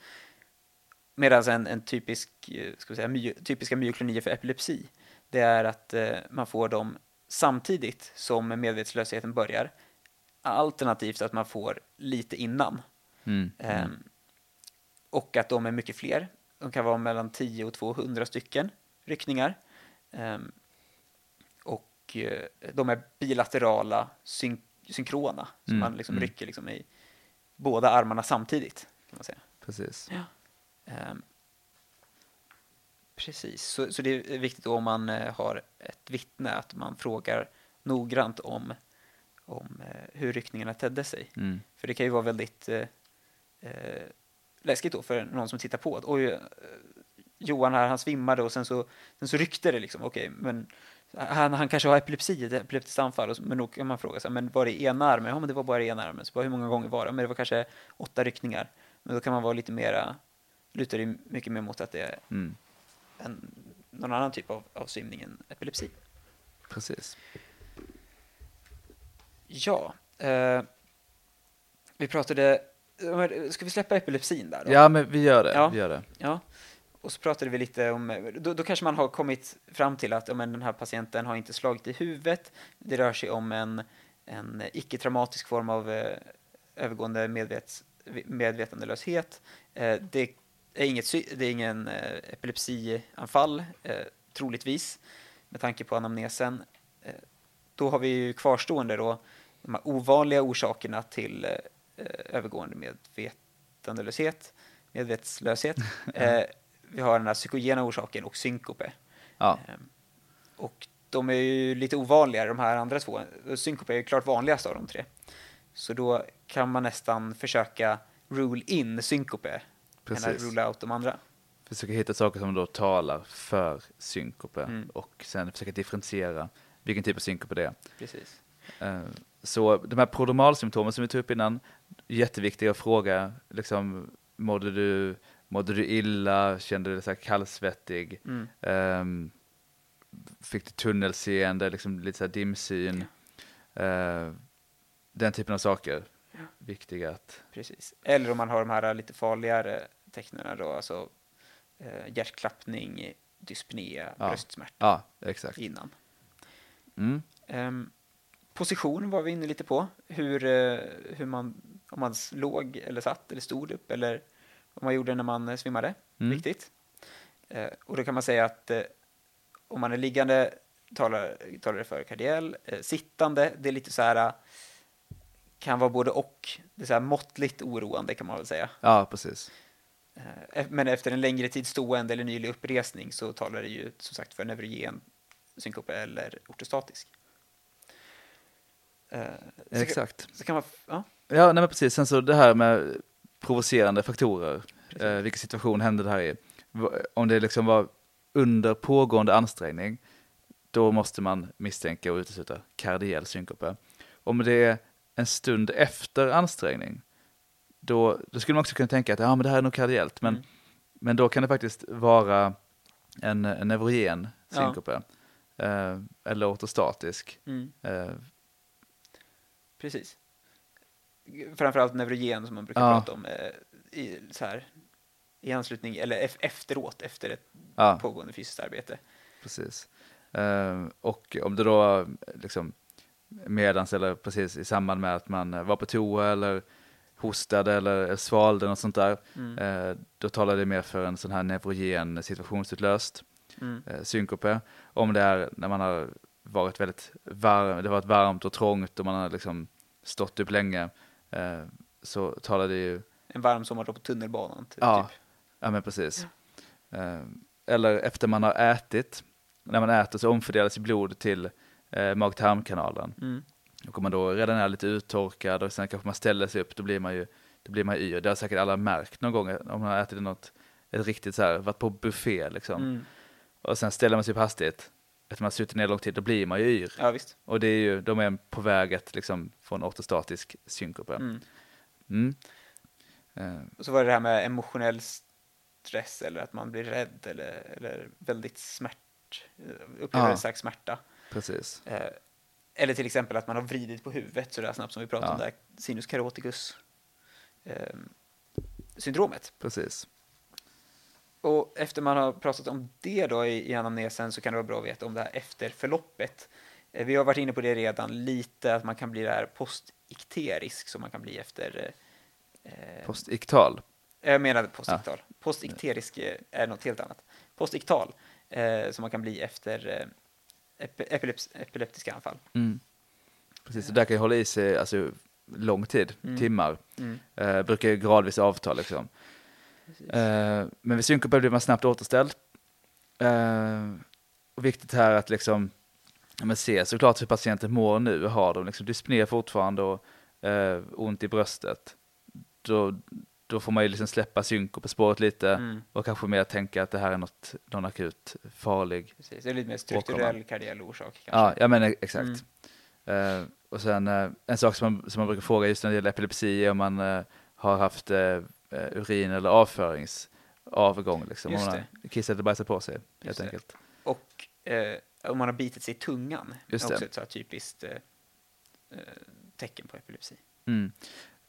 Medan en, en typisk, ska säga, my, typiska myoklonier för epilepsi, det är att eh, man får dem samtidigt som medvetslösheten börjar, alternativt att man får lite innan. Mm. Ehm, och att de är mycket fler. De kan vara mellan 10 och 200 stycken ryckningar. Ehm, och eh, de är bilaterala, syn synkrona. Så Mm, man liksom mm. rycker liksom i båda armarna samtidigt. Kan man säga. Precis. Ehm, precis, så, så det är viktigt om man eh, har ett vittne att man frågar noggrant om, om eh, hur ryckningarna tedde sig. Mm. För det kan ju vara väldigt eh, eh, läskigt då för någon som tittar på. Att, Oj, Johan här, han svimmade och sen så, sen så ryckte det liksom. Okej, men han, han kanske har epilepsi, ett epileptiskt anfall. Men då kan man fråga sig, men var det ena armen? Ja, men det var bara ena armen. Så bara, hur många gånger var det? Men det var kanske åtta ryckningar. Men då kan man vara lite mera, lutar det mycket mer mot att det Mm. En, någon annan typ av, av svimning än epilepsi. Precis. Ja, eh, vi pratade, ska vi släppa epilepsin där då? Ja, men vi gör det. Ja. Vi gör det. Ja, och så pratade vi lite om, då, då kanske man har kommit fram till att ja, men den här patienten har inte slagit i huvudet, det rör sig om en, en icke-traumatisk form av eh, övergående medvet, medvetandelöshet. Eh, det, är inget, det är ingen eh, epilepsianfall, eh, troligtvis, med tanke på anamnesen. Eh, då har vi ju kvarstående då de här ovanliga orsakerna till eh, övergående medvetandelöshet, medvetslöshet. [laughs] Eh, vi har den här psykogena orsaken och synkope. Ja, Ehm, Och de är ju lite ovanligare, de här andra två. Synkope är ju klart vanligast av de tre. Så då kan man nästan försöka rule in synkope, precis. rule out de andra. Försöka hitta saker som då talar för synkope Mm. och sen försöka differentiera vilken typ av synkope det är. Precis. Eh, Så de här prodromalsymptomen som vi tog upp innan, jätteviktiga att fråga. Liksom, mådde, du, mådde du illa? Kände du dig så här kallsvettig? Mm. Ehm, fick du tunnelseende, liksom lite så här dimsyn? Eh, den typen av saker. Ja. Viktiga att... Precis. Eller om man har de här lite farligare tecknen då, alltså eh, hjärtklappning, dyspnea, Ja. bröstsmärta Ja, exakt. innan. Mm. Ehm, position var vi inne lite på. Hur, eh, hur man, om man låg eller satt eller stod upp eller vad man gjorde när man eh, svimmade. Mm. Viktigt. Eh, och då kan man säga att eh, om man är liggande talar, talar det för kardiell. Sittande, det är lite så här kan vara både och. Det är så här måttligt oroande kan man väl säga. Ja, precis. Eh, Men efter en längre tid stående eller nylig uppresning så talar det ju som sagt för neurogen synkope eller ortostatisk. Eh, så Exakt. Så kan man, ja, Ja, nej men precis. Sen så det här med provocerande faktorer. Eh, vilken situation hände det här i? Om det liksom var under pågående ansträngning, då måste man misstänka och utesluta kardiell synkope. Om det är en stund efter ansträngning, då, då skulle man också kunna tänka att ja, men det här är nog kardiellt, men, Mm. men då kan det faktiskt vara en, en neurogen Ja. synkope. Eh, eller ortostatisk. mm, Eh, precis. Framförallt neurogen som man brukar Ja. prata om eh, i, så här, i anslutning, eller ef- efteråt, efter ett ja. pågående fysiskt arbete. Precis. Eh, och om det då liksom medans eller precis i samband med att man var på toa eller hostade eller svalde något sånt där, Mm. eh, då talar det mer för en sån här neurogen situationsutlöst Mm. eh, synkope. Om det är när man har varit väldigt varm, det har varit varmt och trångt och man har liksom stått upp länge, eh, så talar det ju En varm sommardag på tunnelbanan. Typ. Ja. Ja, men precis. Eh, eller efter man har ätit. När man äter så omfördelas blod till eh, mag-tarmkanalen. Mm. Och om man då redan är lite uttorkad och sen kanske man ställer sig upp, då blir man ju, då blir man yr. Det har säkert alla märkt någon gång om man har ätit något, ett riktigt så här, varit på buffé liksom. Mm. Och sen ställer man sig upp hastigt, efter man har suttit ner lång tid, då blir man ju yr. Ja, visst. Och det är ju, de är på väg att liksom få en ortostatisk synkope. Mm. Mm. Eh, Och så var det det här med emotionell stress eller att man blir rädd eller, eller väldigt smärt, upplever Ja. en slags smärta. precis. Eh, eller till exempel att man har vridit på huvudet så där snabbt som vi pratade Ja. om, det här sinus caroticus eh, syndromet. Precis. Och efter man har pratat om det då i, i anamnesen så kan det vara bra att veta om det här efterförloppet. Eh, vi har varit inne på det redan lite, att man kan bli det här postikterisk som man kan bli efter eh, Postiktal. Jag menade postiktal. Postikterisk eh, är något helt annat. Postiktal, eh, som man kan bli efter eh, epileps, epileptiska anfall. Mm. Precis, och där kan ju hålla i sig alltså, lång tid, Mm. timmar. Mm. Eh, brukar ju gradvis avta liksom. Eh, men vid synkope blir man snabbt återställd. Eh, och viktigt här att liksom ja, men se såklart hur patienten mår nu. Har de liksom dyspné fortfarande och eh, ont i bröstet, då, då får man ju liksom släppa synkope-spåret lite Mm. och kanske mer tänka att det här är något, någon akut farlig Precis. Det är lite mer strukturell kardiell orsak. Ja, Kanske. jag menar exakt. Eh, och sen eh, en sak som man, som man brukar fråga just när det gäller epilepsi är om man eh, har haft urin eller avföringsavgång. Liksom, om Just man har kissat eller bajsat på sig helt Just det. enkelt. Och eh, om man har bitit sig i tungan. Just är det. också ett så typiskt tecken på epilepsi. Mm.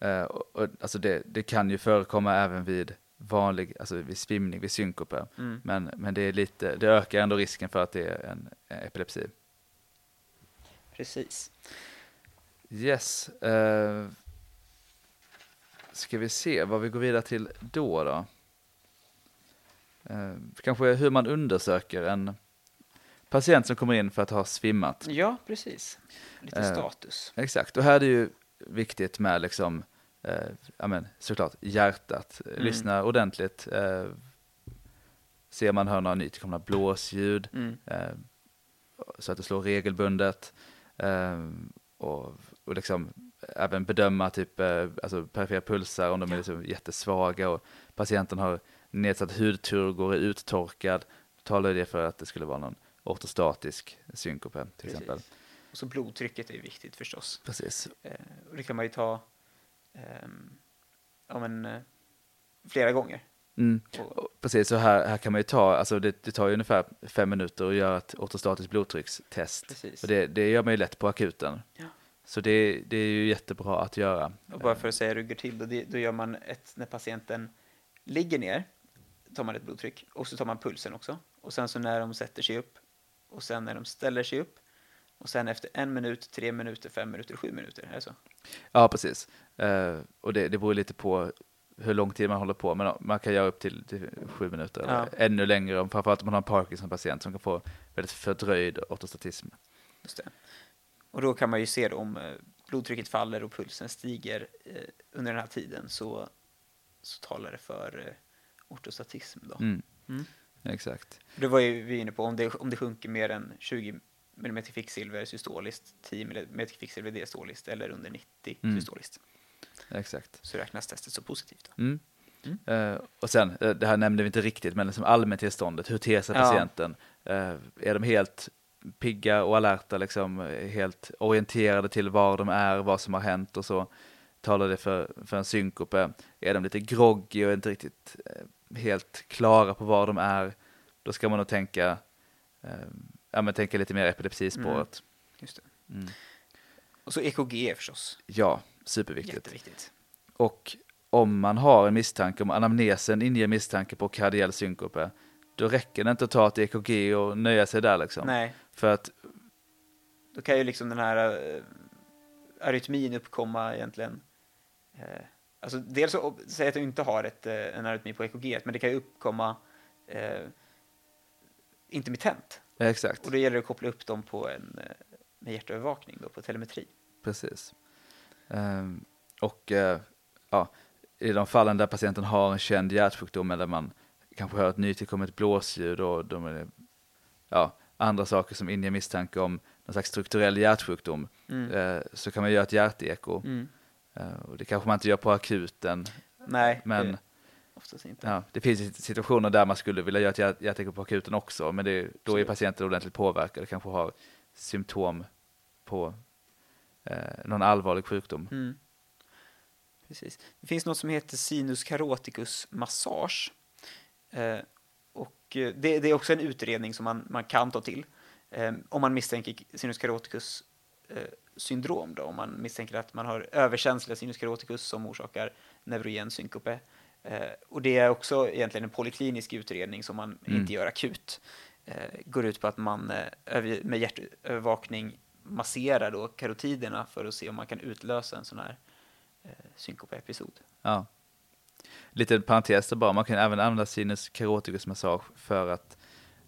Eh, och, alltså det, det kan ju förekomma även vid vanlig, alltså vid svimning, vid synkope. Mm. Men, men det, är lite, det ökar ändå risken för att det är en epilepsi. Precis. Yes. Uh, ska vi se vad vi går vidare till då då? Eh, kanske hur man undersöker en patient som kommer in för att ha svimmat. Ja, precis. Lite Eh, status. Exakt, och här är det ju viktigt med liksom, ja men såklart hjärtat. Mm. Lyssna ordentligt. Eh, ser man hör några nytillkomna blåsljud Mm. eh, så att det slår regelbundet. Eh, och, och liksom även bedöma typ, eh, alltså perifera pulsar om de är liksom jättesvaga och patienten har nedsatt hudturgor, är uttorkad. Talar det för att det skulle vara någon ortostatisk synkope till Precis. exempel. Och så blodtrycket är viktigt förstås. Precis. Eh, och det kan man ju ta ja, men, eh, flera gånger. Mm. Precis, så här, här kan man ju ta, alltså det, det tar ju ungefär fem minuter att göra ett ortostatiskt blodtryckstest. precis. Och det, det gör man ju lätt på akuten. Ja. Så det, det är ju jättebra att göra. Och bara för att säga rygger till, då, då gör man ett, när patienten ligger ner, tar man ett blodtryck och så tar man pulsen också. Och sen så när de sätter sig upp och sen när de ställer sig upp och sen efter en minut, tre minuter, fem minuter, sju minuter. Är det så? Ja, precis. Eh, och det, det beror lite på hur lång tid man håller på, men man kan göra upp till, till sju minuter, Ja. eller ännu längre, framförallt om man har en Parkinson-patient som kan få väldigt fördröjd ortostatism. Just det. Och då kan man ju se då om eh, blodtrycket faller och pulsen stiger eh, under den här tiden så, så talar det för eh, ortostatism. Då. Mm. Mm. Exakt. Det var ju vi inne på, om det, om det sjunker mer än 20 mm kvicksilver systoliskt, 10 mm kvicksilver diastoliskt eller under 90 Mm. systoliskt Exakt. så räknas testet så positivt. Då. Mm. Mm. Eh, och sen, eh, det här nämnde vi inte riktigt, men liksom allmäntillståndet, hur ter sig Ja. patienten? Eh, är de helt pigga och alerta, liksom, helt orienterade till var de är, vad som har hänt och så? Talar det för, för en synkope? Är de lite groggy och inte riktigt helt klara på var de är? Då ska man nog tänka, ja, men tänka lite mer epilepsispåret. Just det. Mm. Och så EKG förstås, Ja, superviktigt. jätteviktigt. Och om man har en misstanke, om anamnesen inger misstanke på kardiell synkope, då räcker det inte att ta ett EKG och nöja sig där liksom. Nej, För att, då kan ju liksom den här uh, arytmin uppkomma egentligen. Eh, alltså dels så säg att du inte har ett, eh, en arytmi på EKG, men det kan ju uppkomma uh, intermittent. Exakt, Och då gäller det att koppla upp dem på en eh, med hjärtövervakning då, på telemetri. precis. Ehm, och eh, ja, i de fallen där patienten har en känd hjärtsjukdom eller man kanske hör ett nytillkommet blåsljud och de är, ja, andra saker som inger misstanke om någon slags strukturell hjärtsjukdom Mm. eh, så kan man göra ett hjärteko. Mm. Eh, och det kanske man inte gör på akuten, Nej, men det, oftast inte. ja, det finns situationer där man skulle vilja göra ett hjärt- hjärteko på akuten också, men det, då är patienten ordentligt påverkad och kanske har symptom på eh, någon allvarlig sjukdom. Mm. Precis. Det finns något som heter sinus caroticus massage. Eh, och eh, det, det är också en utredning som man, man kan ta till eh, om man misstänker sinus caroticus eh, syndrom. Då, om man misstänker att man har överkänsliga sinus caroticus som orsakar neurogen synkope. Eh, och det är också egentligen en polyklinisk utredning som man Mm. inte gör akut. Eh, går ut på att man eh, med hjärtövervakning masserar då karotiderna för att se om man kan utlösa en sån här eh, synkope-episod. Ja. Lite parentes där bara, man kan även använda sinus caroticus massage för att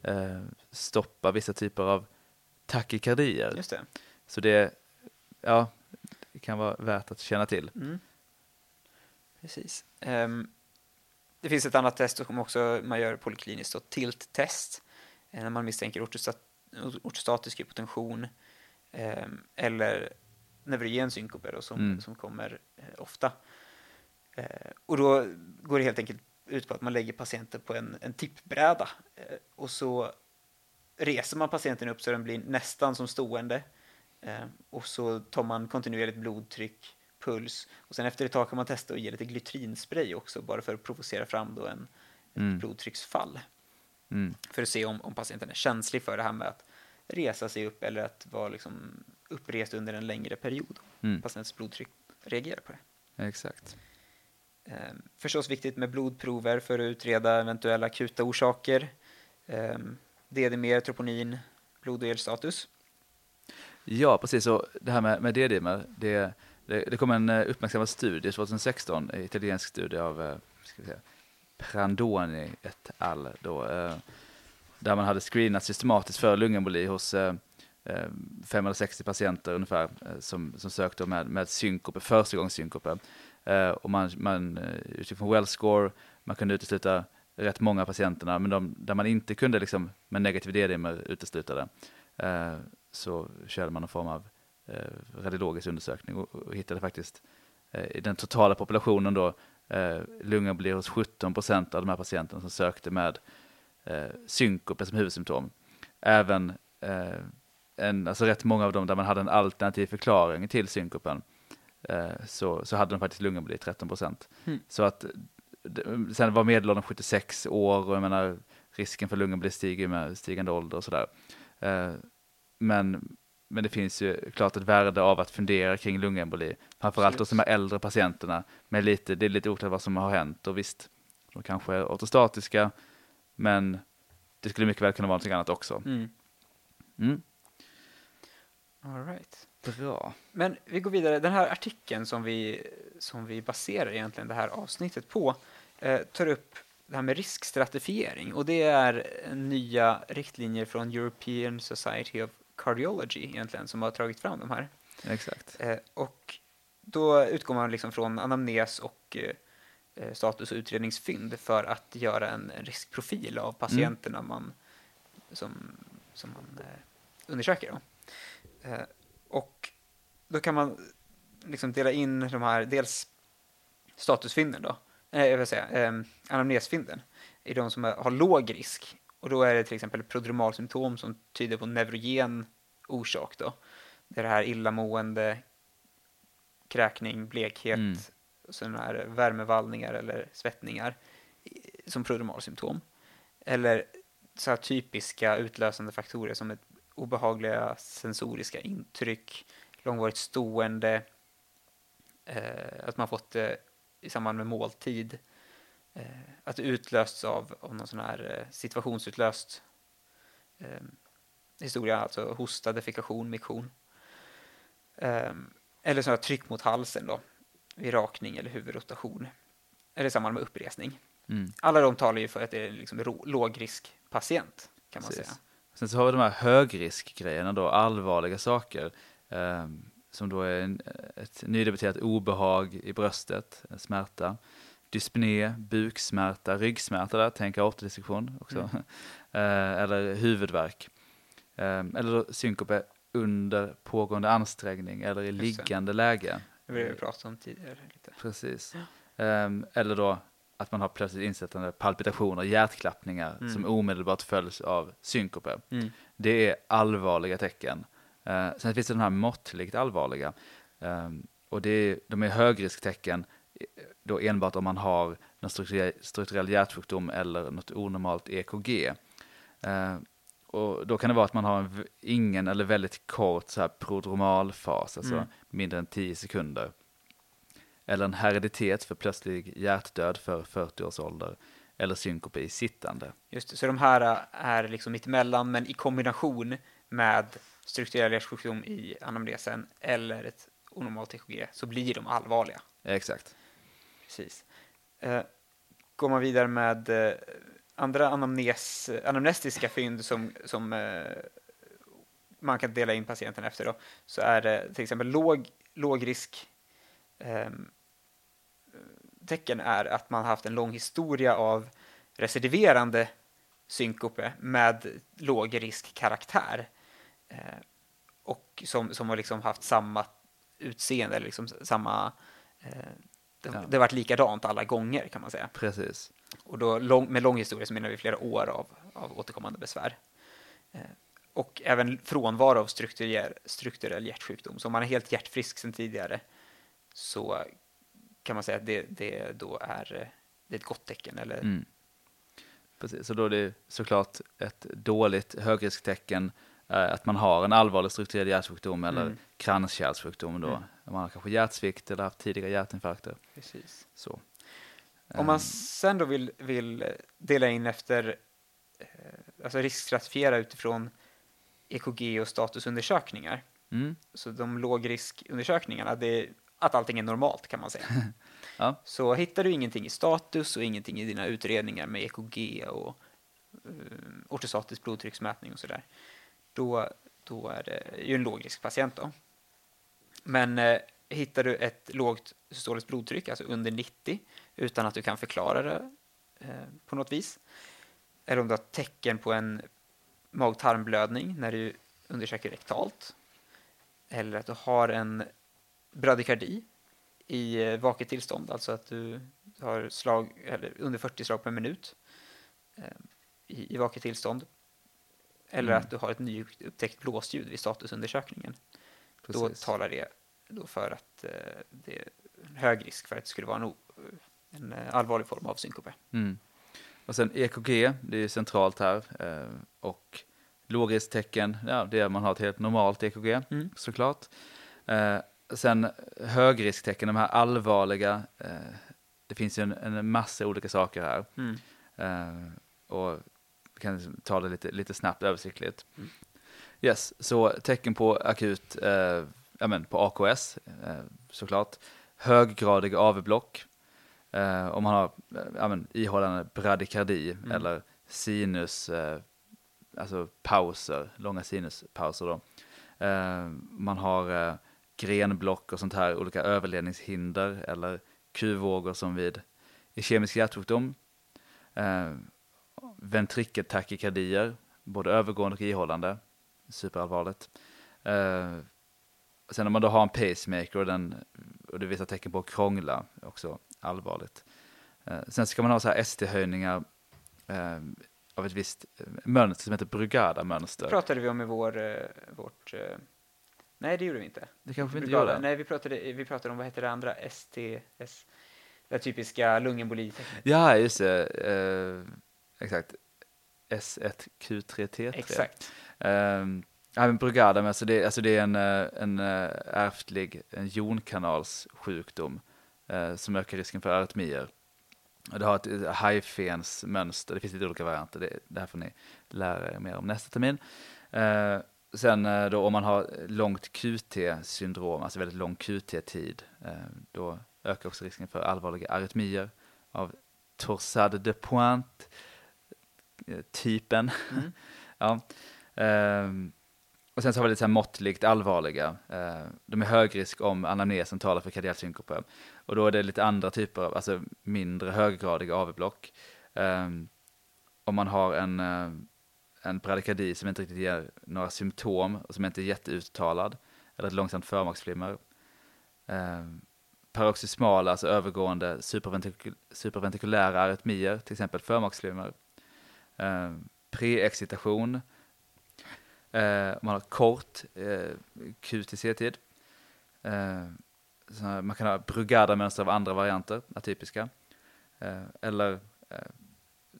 eh, stoppa vissa typer av takykardier. Just det. Så det, ja, det kan vara värt att känna till. Mm. Precis. Ehm, det finns ett annat test som också man gör polikliniskt, tilt-test, eh, när man misstänker ortostat ortostatisk hypotension ehm, eller neurogen synkope då, som, Mm. som kommer eh, ofta. Eh, och då går det helt enkelt ut på att man lägger patienten på en, en tippbräda och så reser man patienten upp så den blir nästan som stående och så tar man kontinuerligt blodtryck, puls och sen efter ett tag kan man testa och ge lite glytrinspray också bara för att provocera fram då en, Mm. ett blodtrycksfall Mm. för att se om, om patienten är känslig för det här med att resa sig upp eller att vara liksom upprest under en längre period. Mm. Patientens blodtryck reagerar på det. Exakt. Eh, förstås viktigt med blodprover för att utreda eventuella akuta orsaker. Eh, DD-mer, troponin, blod och elstatus. Ja, precis. Och det här med, med D-dimer, det, det, det kom en eh, uppmärksammad studie 2016, en italiensk studie av eh, ska vi säga, Prandoni et al. Då, eh, där man hade screenat systematiskt för lungemboli hos 560 patienter ungefär som, som sökte med, med synkope, förstagångssynkope. Och man, man utifrån well score, man kunde utesluta rätt många av patienterna, men de, där man inte kunde liksom, med negativ D-dimer utesluta det, så körde man någon form av radiologisk undersökning och, och hittade faktiskt eh, i den totala populationen då eh, lungemboli hos 17 procent av de här patienterna som sökte med eh, synkope som huvudsymptom. Även eh, en, alltså rätt många av dem där man hade en alternativ förklaring till synkopen eh, så, så hade de faktiskt lungemboli 13 procent. Mm. Så att sen var medelåldern 76 år och jag menar risken för lungemboli stiger med stigande ålder och sådär. Eh, men, men det finns ju klart ett värde av att fundera kring lungemboli. Framförallt hos de här äldre patienterna. Med lite, det är lite oklart vad som har hänt och visst, de kanske är ortostatiska, men det skulle mycket väl kunna vara någonting annat också. Mm. Mm. All right. Bra. Men vi går vidare. Den här artikeln som vi, som vi baserar egentligen det här avsnittet på eh, tar upp det här med riskstratifiering och det är nya riktlinjer från European Society of Cardiology egentligen som har tagit fram de här. Exakt. Eh, och då utgår man liksom från anamnes och eh, eh, status och utredningsfynd för att göra en, riskprofil av patienterna man, som, som man eh, undersöker. Då. Och då kan man liksom dela in de här, dels statusfynden då, eh, jag vill säga, eh, anamnesfynden, i de som är, har låg risk. Och då är det till exempel prodromalsymptom som tyder på neurogen orsak då. Det är det här illamående, kräkning, blekhet, Mm. sådana här värmevallningar eller svettningar som prodromalsymptom. Eller så här typiska utlösande faktorer som ett obehagliga sensoriska intryck, långvarigt stående, eh, att man fått det i samband med måltid, eh, att det utlösts av, av någon sån här eh, situationsutlöst eh, historia, alltså hosta, defekation, miktion. Eh, eller här tryck mot halsen då, vid rakning eller huvudrotation. Eller i samband med uppresning. Mm. Alla de talar ju för att det är liksom lågriskpatient, kan man Precis. säga. Sen så har vi de här högriskgrejerna då, allvarliga saker. Eh, som då är en, ett nydebuterat obehag i bröstet, en smärta. Dyspné, buksmärta, ryggsmärta där, tänk aortodissektion också. Mm. [laughs] eh, eller huvudvärk. Eh, eller synkope under pågående ansträngning eller i liggande läge. Det vi pratade om tidigare. Lite. Precis. Ehm, eller då att man har plötsligt insättande palpitationer, hjärtklappningar Mm. som omedelbart följs av synkope. Mm. Det är allvarliga tecken. Eh, sen finns det de här måttligt allvarliga. Ehm, och det är, de är högrisktecken eh, då enbart om man har någon strukturell, hjärtsjukdom eller något onormalt EKG. Eh, och då kan det vara att man har en, ingen eller väldigt kort så här prodromalfas, alltså Mm. mindre än 10 sekunder. Eller en hereditet för plötslig hjärtdöd för 40 års ålder. Eller synkope i sittande. Just det, så de här äh, är liksom mittemellan, men i kombination med strukturell hjärtsjukdom i anamnesen eller ett onormalt EKG så blir de allvarliga. Exakt. Precis. Eh, går man vidare med eh, andra anamnes, anamnestiska fynd som, som eh, man kan dela in patienten efter då, så är det till exempel låg, låg risk ehm, tecken är att man har haft en lång historia av recidiverande synkope med låg risk karaktär eh, och som, som har liksom haft samma utseende, eller liksom samma eh, det, Ja. det har varit likadant alla gånger kan man säga. Precis. Och då lång, med lång historia så menar vi flera år av, av återkommande besvär. Eh, och även frånvaro av strukturell, strukturell hjärtsjukdom. Så om man är helt hjärtfrisk sedan tidigare så kan man säga att det, det då är, eh, det är ett gott tecken. Eller, Mm. Precis, så då är det såklart ett dåligt högrisktecken att man har en allvarlig strukturell hjärtsjukdom eller Mm. kranskärlssjukdom då. Mm. Man har kanske hjärtsvikt eller haft tidiga hjärtinfarkter. Precis. Så. Om man Ehm, sen då vill, vill dela in efter, eh, alltså riskstratifiera utifrån EKG och statusundersökningar. mm, Så de lågriskundersökningarna, det är att allting är normalt kan man säga. [laughs] Ja. Så hittar du ingenting i status och ingenting i dina utredningar med EKG och uh, ortostatisk blodtrycksmätning och sådär, då, då är det ju en lågriskpatient då. Men eh, hittar du ett lågt systoliskt blodtryck, alltså under 90, utan att du kan förklara det eh, på något vis, eller om du har tecken på en mag-tarmblödning när du undersöker rektalt, eller att du har en bradykardi i eh, vaket tillstånd, alltså att du har slag, eller under 40 slag per minut eh, i, i vaket tillstånd. Eller Mm. att du har ett nyupptäckt blåsljud vid statusundersökningen. Då precis. talar det då för att eh, det är hög risk för att det skulle vara en, en eh, allvarlig form av synkope. Mm. Och sen EKG, det är centralt här. Eh, och lågrisktecken, ja, det är att man har ett helt normalt EKG Mm. såklart. Sen högrisktecken, de här allvarliga, det finns ju en, en massa olika saker här. Mm. Och kan ta det lite, lite snabbt översiktligt. Mm. Yes, så tecken på akut, eh, ja men på AKS eh, såklart. Höggradig AV-block. Eh, om man har eh, ja men, ihållande bradykardi Mm. eller sinus, eh, alltså pauser, långa sinuspauser då. Eh, man har eh, grenblock och sånt här, olika överledningshinder eller Q-vågor som vid ischemisk hjärtsjukdom. Ventrikeltakykardier, både övergående och ihållande, superallvarligt. Eh, sen om man då har en pacemaker och, den, och det visar tecken på att krångla, också allvarligt. Eh, sen ska man ha så här ST-höjningar eh, av ett visst eh, mönster som heter Brugada-mönster. Det pratade vi om i vår, eh, vårt... eh, Nej, det gjorde vi inte. Det kanske vi inte gjorde. Nej, vi pratade, vi pratade om, vad heter det andra? STS? Det typiska lungemboli-tecknet. Ja, just det. Exakt. S1Q3T3. Exakt. Um, ja, men Brugada, men alltså det, alltså det är en, eh, en eh, ärftlig en jonkanalssjukdom eh, som ökar risken för arytmier. Och det har ett hajfens mönster, det finns lite olika varianter, det, det här får ni lära er mer om nästa termin. Eh, sen eh, då om man har långt QT-syndrom, alltså väldigt lång QT-tid, då ökar också risken för allvarliga arytmier av torsade de pointe typen. Mm. [laughs] ja. Ehm, och sen så har vi lite så här måttligt allvarliga. Eh, de är hög risk om anamnesen talar för kardialt synkope. Och då är det lite andra typer av, alltså mindre höggradiga AV-block. Ehm, om man har en, eh, en bradykardie som inte riktigt ger några symptom och som inte är jätteuttalad, eller ett långsamt förmaksflimmer. Eh, paroxysmala, alltså övergående superventrikul superventrikulära arytmier, till exempel förmaksflimmer. Eh, preexcitation, eh, man har kort eh, QTC-tid. Eh, man kan ha Brugada-mönster av andra varianter, atypiska. Eh, eller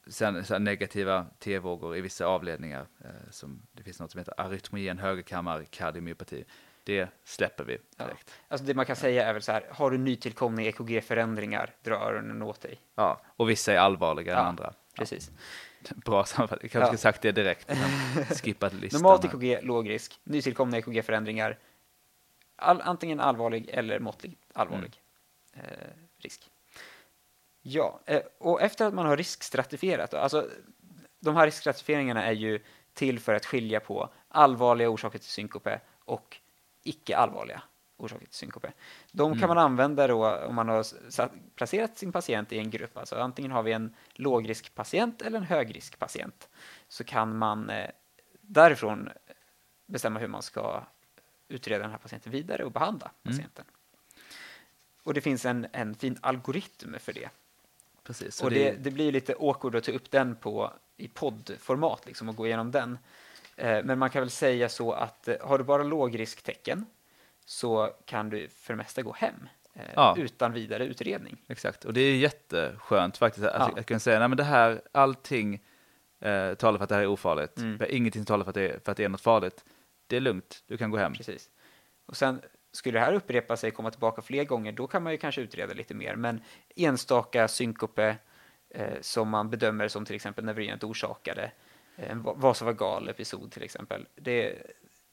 sen, sen negativa T-vågor i vissa avledningar. Som det finns något som heter arytmogen högerkammar kardiomyopati. Det släpper vi direkt. Ja. Alltså det man kan säga är väl så här, har du nytillkomna EKG-förändringar, dra öronen åt dig. Ja, och vissa är allvarligare Ja, än andra. Precis. Bra sammanfattning. Jag kanske Ja. sagt det direkt, skippat [laughs] listan. Normalt. EKG, låg risk. Nytillkomna EKG-förändringar, all, antingen allvarlig eller måttlig allvarlig Mm. eh, risk. Ja, eh, och efter att man har riskstratifierat, då, alltså de här riskstratifieringarna är ju till för att skilja på allvarliga orsaker till synkope och icke allvarliga orsaker till synkope. De kan Mm. man använda då om man har satt, placerat sin patient i en grupp, alltså antingen har vi en lågriskpatient eller en högriskpatient, så kan man eh, därifrån bestämma hur man ska utreda den här patienten vidare och behandla Mm. patienten. Och det finns en, en fin algoritm för det. Precis. Och det, det blir lite awkward att ta upp den på, i poddformat liksom, och gå igenom den. Eh, men man kan väl säga så att eh, har du bara lågrisktecken så kan du för det mesta gå hem eh, Ja. utan vidare utredning. Exakt, och det är jätteskönt faktiskt att, Ja. att kunna säga, nej men det här, allting eh, talar för att det här är ofarligt. Mm. Ingenting talar för att, det är, för att det är något farligt. Det är lugnt, du kan gå hem. Precis. Och sen skulle det här upprepa sig, komma tillbaka fler gånger, då kan man ju kanske utreda lite mer. Men enstaka synkope eh, som man bedömer som till exempel neurogenet orsakade, eh, en va- vasovagal episod till exempel, det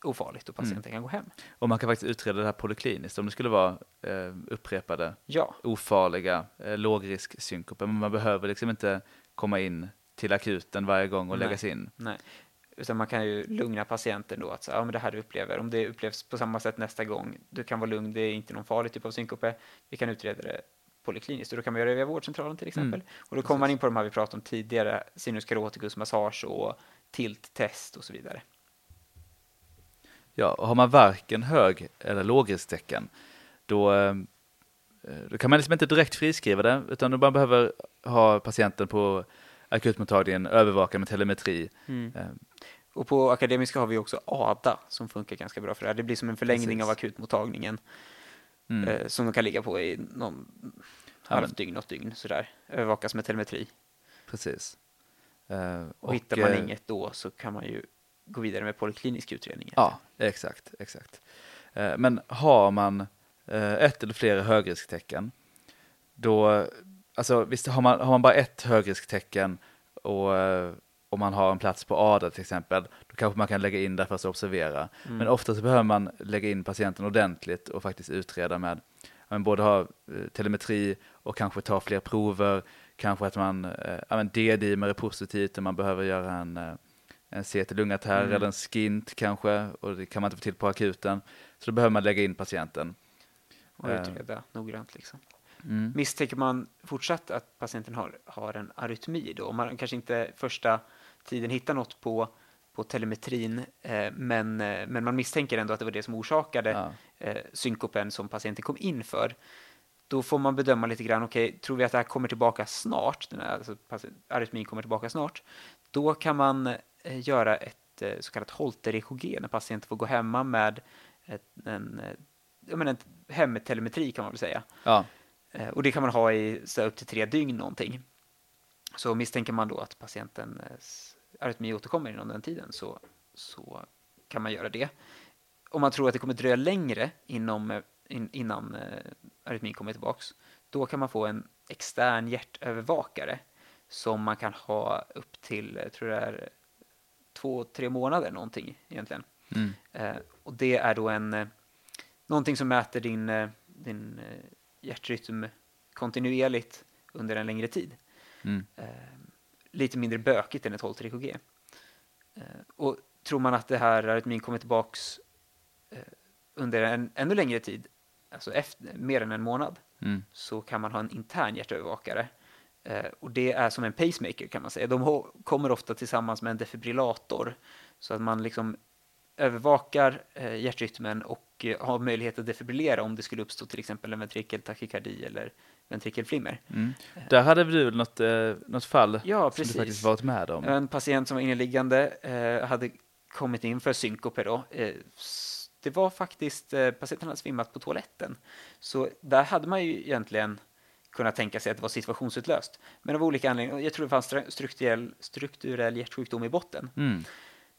ofarligt och patienten kan gå hem. Och man kan faktiskt utreda det här polikliniskt om det skulle vara eh, upprepade Ja, ofarliga eh, lågrisksynkoper. Men man behöver liksom inte komma in till akuten varje gång och Nej. läggas in. nej. Utan man kan ju lugna patienten då att så, ja, men det här du upplever, om det upplevs på samma sätt nästa gång, du kan vara lugn, det är inte någon farlig typ av synkope, vi kan utreda det polikliniskt och då kan man göra det via vårdcentralen till exempel. Och då kommer man in på de här vi pratade om tidigare, sinus caroticus, massage och tilt-test och så vidare. Ja, och har man varken hög eller lågrisktecken, då, eh, då kan man liksom inte direkt friskriva det, utan man behöver ha patienten på akutmottagningen övervakad med telemetri. Eh, Och på Akademiska har vi också ADA som funkar ganska bra för det här. Det blir som en förlängning Precis. av akutmottagningen Mm. eh, som de kan ligga på i någon halvt dygn, något dygn sådär. Övervakas med telemetri. Precis. Eh, Och, hittar man inget då så kan man ju gå vidare med poliklinisk utredning. Ja, exakt, exakt. Eh, Men har man eh, ett eller flera högrisktecken, då, alltså visst har man, har man bara ett högrisktecken och eh, om man har en plats på ADA till exempel, då kanske man kan lägga in där för att observera. Mm. Men ofta så behöver man lägga in patienten ordentligt och faktiskt utreda med, men både ha telemetri och kanske ta fler prover, kanske att man, eh, D-dimer är positivt och man behöver göra en, en CT-lungatär Mm. eller en skint kanske och det kan man inte få till på akuten. Så då behöver man lägga in patienten. och eh, utreda noggrant. Liksom. Mm. Misstänker man fortsatt att patienten har, har en arytmi då, om man kanske inte första tiden hittar något på, på telemetrin, eh, men, eh, men man misstänker ändå att det var det som orsakade Ja. eh, synkopen som patienten kom in för, då får man bedöma lite grann, okej, tror vi att det här kommer tillbaka snart, den här, alltså arytmin kommer tillbaka snart, då kan man eh, göra ett eh, så kallat Holter-EKG när patienten får gå hemma med ett, en, eh, jag menar, ett hemtelemetri kan man väl säga. Ja. Eh, Och det kan man ha i så upp till tre dygn någonting. Så misstänker man då att patientens arytmi återkommer inom den tiden så, så kan man göra det. Om man tror att det kommer dröja längre inom, eh, in, innan eh, arytmin kommer tillbaks, då kan man få en extern hjärtövervakare som man kan ha upp till, jag tror det är två, tre månader någonting egentligen. Mm. Eh, och det är då en, eh, någonting som mäter din, eh, din eh, hjärtrytm kontinuerligt under en längre tid. Mm. Lite mindre bökigt än ett EKG. Eh, och tror man att det här arytmin kommer tillbaks under en ännu längre tid, alltså efter, mer än en månad, Mm. så kan man ha en intern hjärtövervakare och det är som en pacemaker kan man säga. De kommer ofta tillsammans med en defibrillator så att man liksom övervakar eh, hjärtrytmen och eh, har möjlighet att defibrillera om det skulle uppstå till exempel en ventrikeltakykardi eller ventrikelflimmer. Mm. Där hade du något, eh, något fall Ja, som du faktiskt varit med om? En patient som var inneliggande eh, hade kommit in för synkope då. Eh, det var faktiskt, eh, patienten hade svimmat på toaletten. Så där hade man ju egentligen kunnat tänka sig att det var situationsutlöst. Men av olika anledningar, jag tror det fanns stru- strukturell, strukturell hjärtsjukdom i botten. Mm.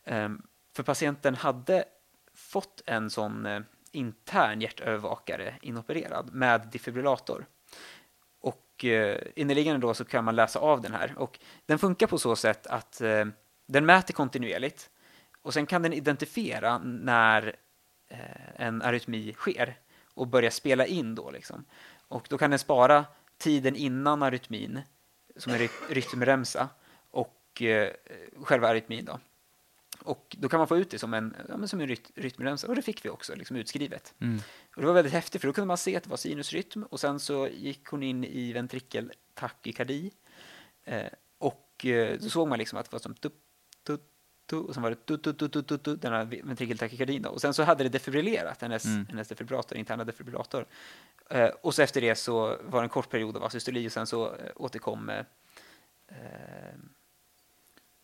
Ehm, för patienten hade fått en sån eh, intern hjärtövervakare inopererad med defibrillator. Och eh, inneliggande då så kan man läsa av den här. Och den funkar på så sätt att eh, den mäter kontinuerligt och sen kan den identifiera när en arytmi sker och börja spela in då liksom. Och då kan den spara tiden innan arytmin som ry- rytmremsa och eh, själva arytmin då. Och då kan man få ut det som en, ja, som en ryt, rytmremsa och det fick vi också liksom utskrivet. Mm. Och det var väldigt häftigt för då kunde man se att det var sinusrytm och sen så gick hon in i ventrikeltakykardi eh, och eh, då såg man liksom att det var som tup, tup, tup, och sen var det tut, tut, tut, tut, tut, den här ventrikeltakykardin då. Och sen så hade det defibrillerat, hennes, Mm. hennes defibrillator, interna defibrillator. Eh, och så efter det så var det en kort period av asystoli och sen så eh, återkom eh, eh,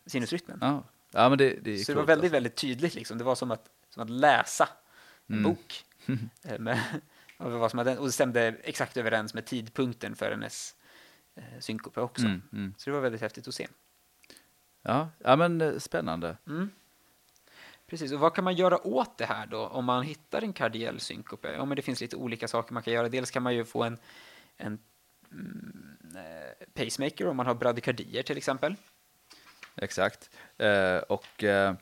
sinusrytmen. Ja. ja, men det, det Så det coolt, var väldigt, alltså. väldigt tydligt liksom. Det var som att, som att läsa en Mm. bok. [laughs] Eh, med, av vad som hade, och det stämde exakt överens med tidpunkten för hennes eh, synkope också. Mm, mm. Så det var väldigt häftigt att se. Ja, ja, men eh, spännande. Mm. Precis, och vad kan man göra åt det här då om man hittar en kardiell synkope? Ja, men det finns lite olika saker man kan göra. Dels kan man ju få en, en mm, eh, pacemaker om man har bradykardier till exempel. Exakt. Eh, och eh,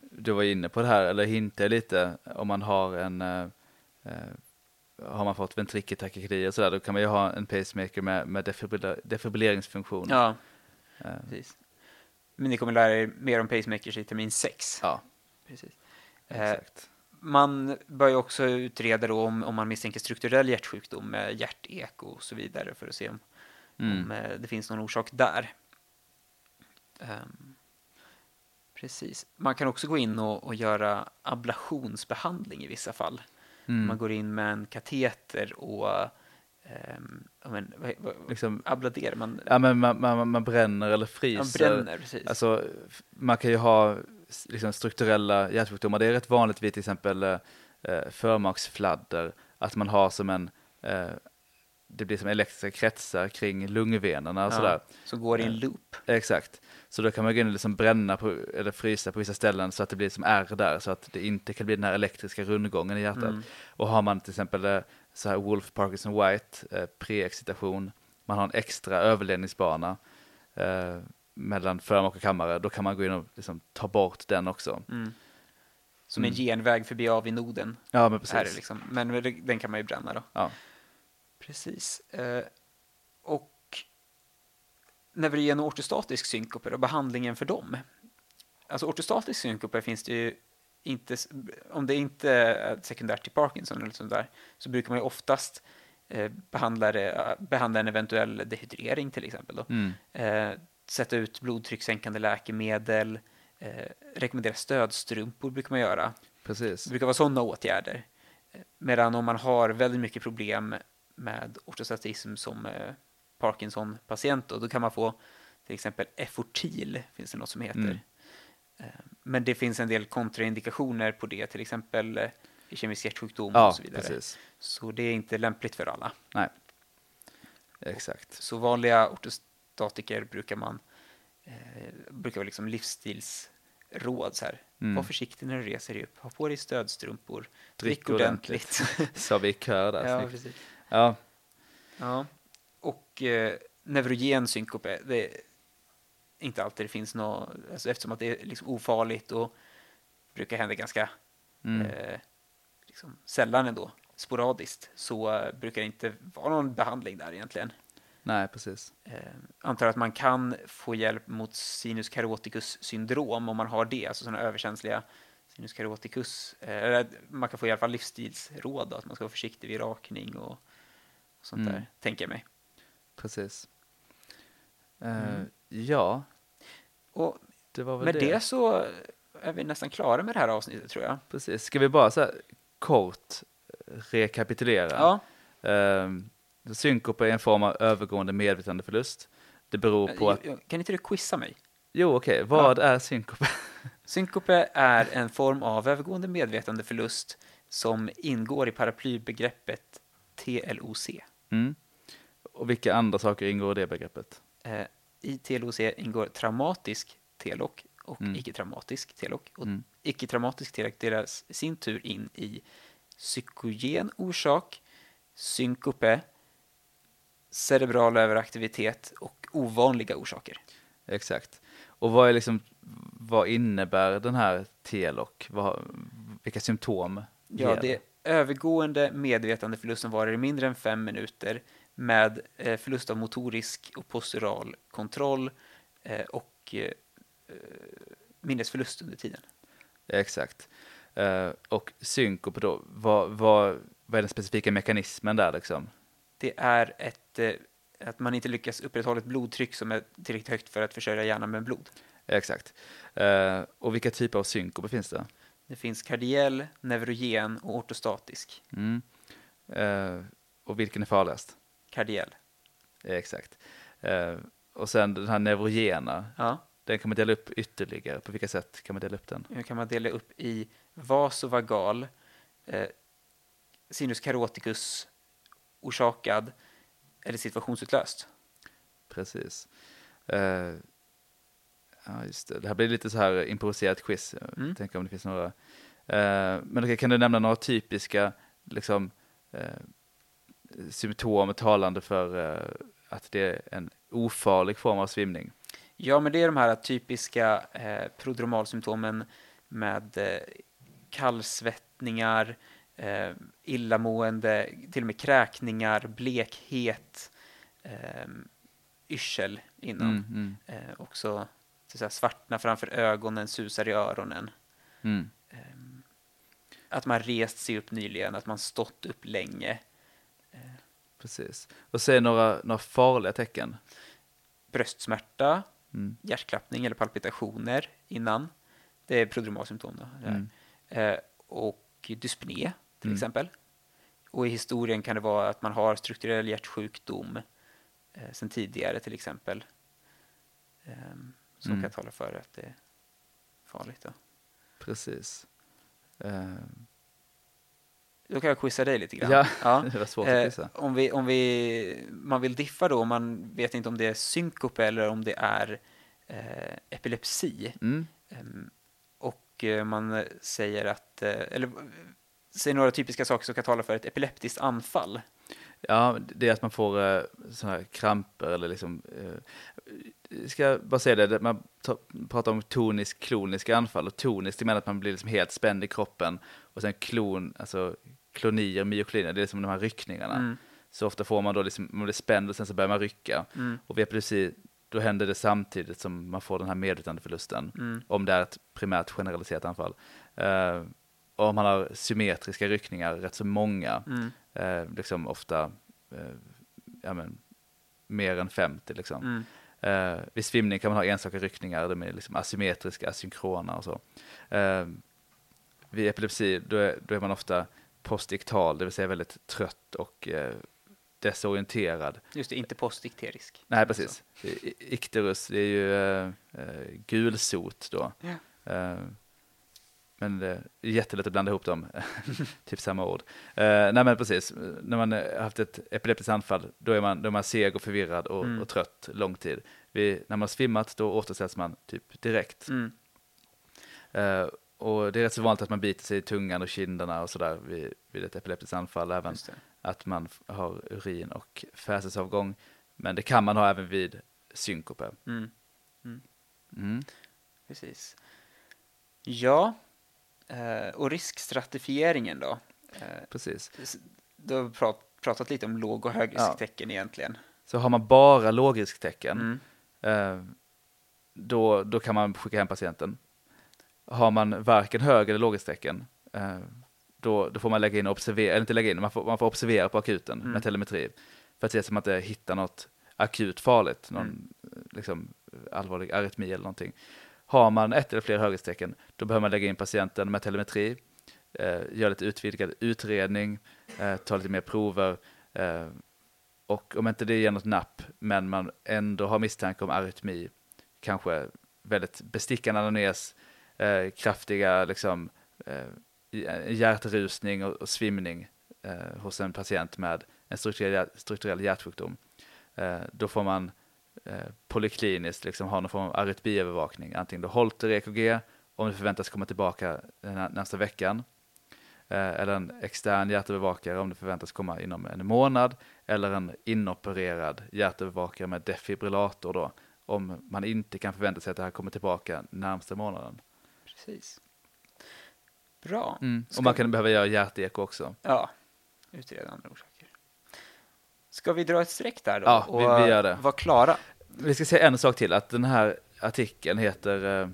du var inne på det här, eller hintade lite, om man har en eh, eh, har man fått ventrikeltakykardi och sådär, då kan man ju ha en pacemaker med, med defibrilleringsfunktion. Ja, precis. Men ni kommer lära er mer om pacemakers i termin 6. ja Precis. Eh, exakt. Man bör ju också utreda då om, om man misstänker strukturell hjärtsjukdom med hjärteko och så vidare för att se om, Mm. om eh, det finns någon orsak där. Ehm, precis. Man kan också gå in och, och göra ablationsbehandling i vissa fall. Mm. Man går in med en kateter och um, men, Liksom, abladerar man? ja, men man, man, man bränner eller Man fryser. bränner, precis. Alltså, man kan ju ha liksom, strukturella hjärtsjukdomar. Det är rätt vanligt vid till exempel eh, eh, förmaksfladder, att man har som en, eh, det blir som elektriska kretsar kring lungvenerna och Ja, sådär. Som går i en Eh, loop. Exakt. Så då kan man gå in och liksom bränna på, eller frysa på vissa ställen så att det blir som ärr där, så att det inte kan bli den här elektriska rundgången i hjärtat. Mm. Och har man till exempel eh, så här Wolf Parkinson White, eh, preexcitation, man har en extra överledningsbana eh, mellan förmak och kammare, då kan man gå in och liksom ta bort den också. Mm. Som en Mm. genväg förbi AV-noden. Ja, men Här är precis. liksom. Men den kan man ju bränna då. Ja. Precis. Eh, och neurogen och ortostatisk synkope och behandlingen för dem. Alltså ortostatisk synkope finns det ju inte, om det inte är sekundärt till Parkinson eller sånt där, så brukar man ju oftast eh, behandla, det, behandla en eventuell dehydrering till exempel. Då. Mm. Eh, sätta ut blodtryckssänkande läkemedel, eh, rekommendera stödstrumpor brukar man göra. Precis. Det brukar vara sådana åtgärder. Medan om man har väldigt mycket problem med ortostatism som eh, Parkinson-patient, då, då kan man få till exempel Efortil, finns det något som heter. Mm. Eh, Men det finns en del kontraindikationer på det, till exempel eh, kemisk hjärtsjukdom Ja, och så vidare. precis. Så det är inte lämpligt för alla. Nej. Exakt. Så vanliga ortostatiker brukar man eh, brukar vara liksom livsstilsråd så här. Mm. Var försiktig när du reser dig upp. Ha på dig stödstrumpor. Drick, Drick ordentligt. [laughs] Så vi i kör där. ja, precis. Ja, Ja. Och eh, neurogen synkope, det inte alltid det finns något, alltså eftersom att det är liksom ofarligt och brukar hända ganska mm. eh, liksom sällan ändå, sporadiskt, så eh, brukar det inte vara någon behandling där egentligen. nej precis. Eh, antar att man kan få hjälp mot sinus caroticus syndrom om man har det, alltså sådana överkänsliga sinus caroticus. Eh, man kan få i alla fall livsstilsråd, då, att man ska vara försiktig vid rakning och sånt Mm. där, tänker jag mig. Precis. Eh, Mm. Ja, Och det med det. det så är vi nästan klara med det här avsnittet tror jag. Precis. Ska vi bara så här kort rekapitulera? Ja, Ehm, synkope är en form av övergående medvetandeförlust. Det beror på att... Eh, kan inte du quizza mig? Jo, okej. Vad är synkope? [laughs] Synkope är en form av övergående medvetandeförlust som ingår i paraplybegreppet TLOC. Mm. Och vilka andra saker ingår i det begreppet? Eh, I TLOC ingår traumatisk TLOC och Mm. icke-traumatisk TLOC. Och Mm. icke-traumatisk TLOC delas i sin tur in i psykogen orsak, synkope, cerebral överaktivitet och ovanliga orsaker. Exakt. Och vad är liksom, vad innebär den här TLOC? Vad, vilka symptom Ja, det är övergående medvetandeförlust som varar i mindre än fem minuter med eh, förlust av motorisk och postural kontroll eh, och eh, minnesförlust under tiden. Exakt. Och synkope då, vad, vad, vad är den specifika mekanismen där liksom? Det är ett, att man inte lyckas upprätthålla ett blodtryck som är tillräckligt högt för att försörja hjärnan med blod. Exakt. Och vilka typer av synkope finns det? Det finns kardiell, neurogen och ortostatisk. Mm. Och vilken är farligast? Kardiell. Exakt. Eh, och sen den här neurogena, Ja. den kan man dela upp ytterligare. På vilka sätt kan man dela upp den? Hur kan man dela upp i vasovagal, eh, sinus caroticus orsakad eller situationsutlöst? Precis. Eh, ja, just det. Det här blir lite så här improviserat quiz. Jag Mm. tänker om det finns några. Eh, men kan du nämna några typiska liksom, eh, symptom talande för eh, att det är en ofarlig form av svimning? Ja, men det är de här typiska eh, prodromalsymptomen med eh, kallsvettningar, eh, illamående, till och med kräkningar, blekhet, eh, yrsel innan. Mm, mm, Eh, också så säga, svartna framför ögonen, susar i öronen. mm. Ehm, att man rest sig upp nyligen, att man stått upp länge. Precis. Och se några, några farliga tecken. Bröstsmärta, Mm. hjärtklappning eller palpitationer innan. Det är prodromalsymptom. Då. Mm. Eh, och dyspné till Mm. exempel. Och i historien kan det vara att man har strukturell hjärtsjukdom eh, sen tidigare till exempel. Ehm, som Mm. kan tala för att det är farligt. Då. Precis. Eh, då kan jag quizza dig lite grann. Ja, [laughs] det var svårt att Eh, gissa. om vi, om vi, man vill diffa då, man vet inte om det är synkope eller om det är eh, epilepsi. Mm. Ehm, och eh, man säger att, eh, eller eh, säger några typiska saker som kan tala för ett epileptiskt anfall. Ja, det är att man får eh, såna här kramper eller liksom... Eh, ska jag bara säga det, man ta, pratar om tonisk kloniska anfall och toniskt det menar att man blir liksom helt spänd i kroppen och sen klon, alltså klonier, myoklinier, det är som de här ryckningarna. Mm, Så ofta får man då liksom, man blir spänd och sen så börjar man rycka. mm, Och vid epilepsi, då händer det samtidigt som man får den här medvetandeförlusten. mm, Om det är ett primärt generaliserat anfall. Eh, och om man har symmetriska ryckningar, rätt så många, mm, eh, liksom ofta eh, ja, men, mer än 50 liksom. Eh, vid svimning kan man ha enstaka ryckningar, de är liksom asymmetriska, asynkrona och så. Eh, vid epilepsi, då är, då är man ofta postiktal, det vill säga väldigt trött och eh, desorienterad. Just det, inte postdikterisk. Nej, precis. Ikterus, det är ju eh, eh, gulsot då. Ja. Eh, men det är jättelätt att blanda ihop dem, [laughs] typ samma ord. Eh, nej men precis, när man har haft ett epileptiskt anfall, då är man, då är man seg och förvirrad och, Mm. och trött lång tid. Vi, när man har svimmat, då återställs man typ direkt. Mm, Eh, och det är rätt så vanligt att man biter sig i tungan och kinderna och sådär vid, vid ett epileptiskt anfall, även att man har urin och fäsesavgång. Men det kan man ha även vid synkope. Mm, Mm. precis. Ja, eh, och riskstratifieringen då? Eh, Precis. Du har prat, pratat lite om låg och högrisktecken egentligen. Så har man bara lågrisktecken, Mm. eh, då, då kan man skicka hem patienten. Har man varken hög eller lågrisktecken, eh, då, då får man lägga in och observera, eller inte lägga in, man får, man får observera på akuten Mm. med telemetri. För att se om man inte hittar något akut farligt, någon Mm. liksom, allvarlig arytmi eller någonting. Har man ett eller fler högerstecken, då behöver man lägga in patienten med telemetri, eh, göra lite utvidgad utredning, eh, ta lite mer prover. Eh, och om inte det ger något napp, men man ändå har misstanke om arytmi, kanske väldigt bestickande anamnes, eh, kraftiga liksom, eh, eh, hjärtrusning och, och svimning eh, hos en patient med en strukturell, strukturell hjärtsjukdom. Eh, då får man eh, polikliniskt liksom ha någon form av arytmiövervakning, antingen då Holter EKG, om det förväntas komma tillbaka eh, nästa veckan, eh, eller en extern hjärtövervakare om det förväntas komma inom en månad, eller en inopererad hjärtövervakare med defibrillator då, om man inte kan förvänta sig att det här kommer tillbaka närmsta månaden. Precis. Bra. Mm. Och man kan behöva göra hjärteko också. Ja, utreda andra orsaker. Ska vi dra ett streck där då? Ja, vi- och vi gör det. vara klara? Vi ska säga en sak till, att den här artikeln heter, eh,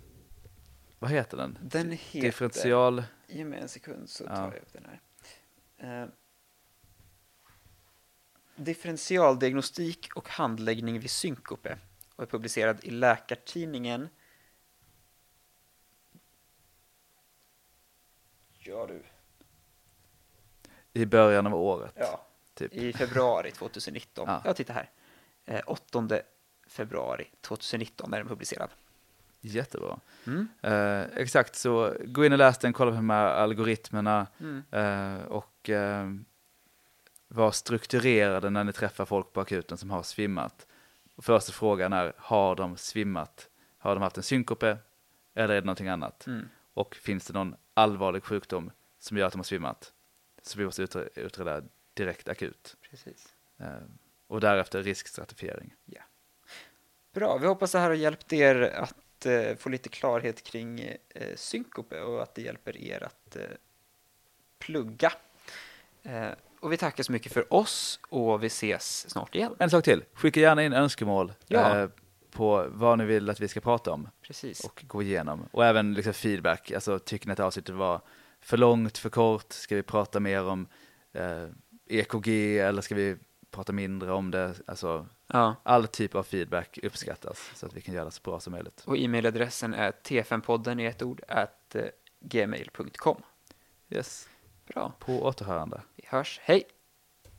vad heter den? Den heter... Differential, Ge mig en sekund så Ja. tar jag upp den här. Eh, differentialdiagnostik och handläggning vid synkope och är publicerad i Läkartidningen. Ja du. i början av året. Ja, Typ. i februari 2019. [laughs] Ja. Ja, titta här. Eh, 8 februari 2019 är den publicerad. Jättebra. Mm. Eh, exakt, så gå in och läs den, kolla på de här algoritmerna Mm. eh, och eh, var strukturerade när ni träffar folk på akuten som har svimmat. Och första frågan är, har de svimmat? Har de haft en synkope eller är det någonting annat? Mm. Och finns det någon allvarlig sjukdom som gör att de har svimmat? Så vi måste utre- utreda direkt akut. Precis. Eh, och därefter riskstratifiering. Bra, vi hoppas det här har hjälpt er att eh, få lite klarhet kring eh, synkope och att det hjälper er att eh, plugga. Och vi tackar så mycket för oss och vi ses snart igen. En sak till, skicka gärna in önskemål Ja. På vad ni vill att vi ska prata om Precis. och gå igenom. Och även liksom feedback, alltså tycker ni att avsnittet var för långt, för kort? Ska vi prata mer om eh, EKG eller ska vi prata mindre om det? Alltså Ja. all typ av feedback uppskattas så att vi kan göra det så bra som möjligt. Och e-mailadressen är t5podden i ett ord at eh, gmail.com. Yes. Bra, På återhörande. vi hörs. Hej!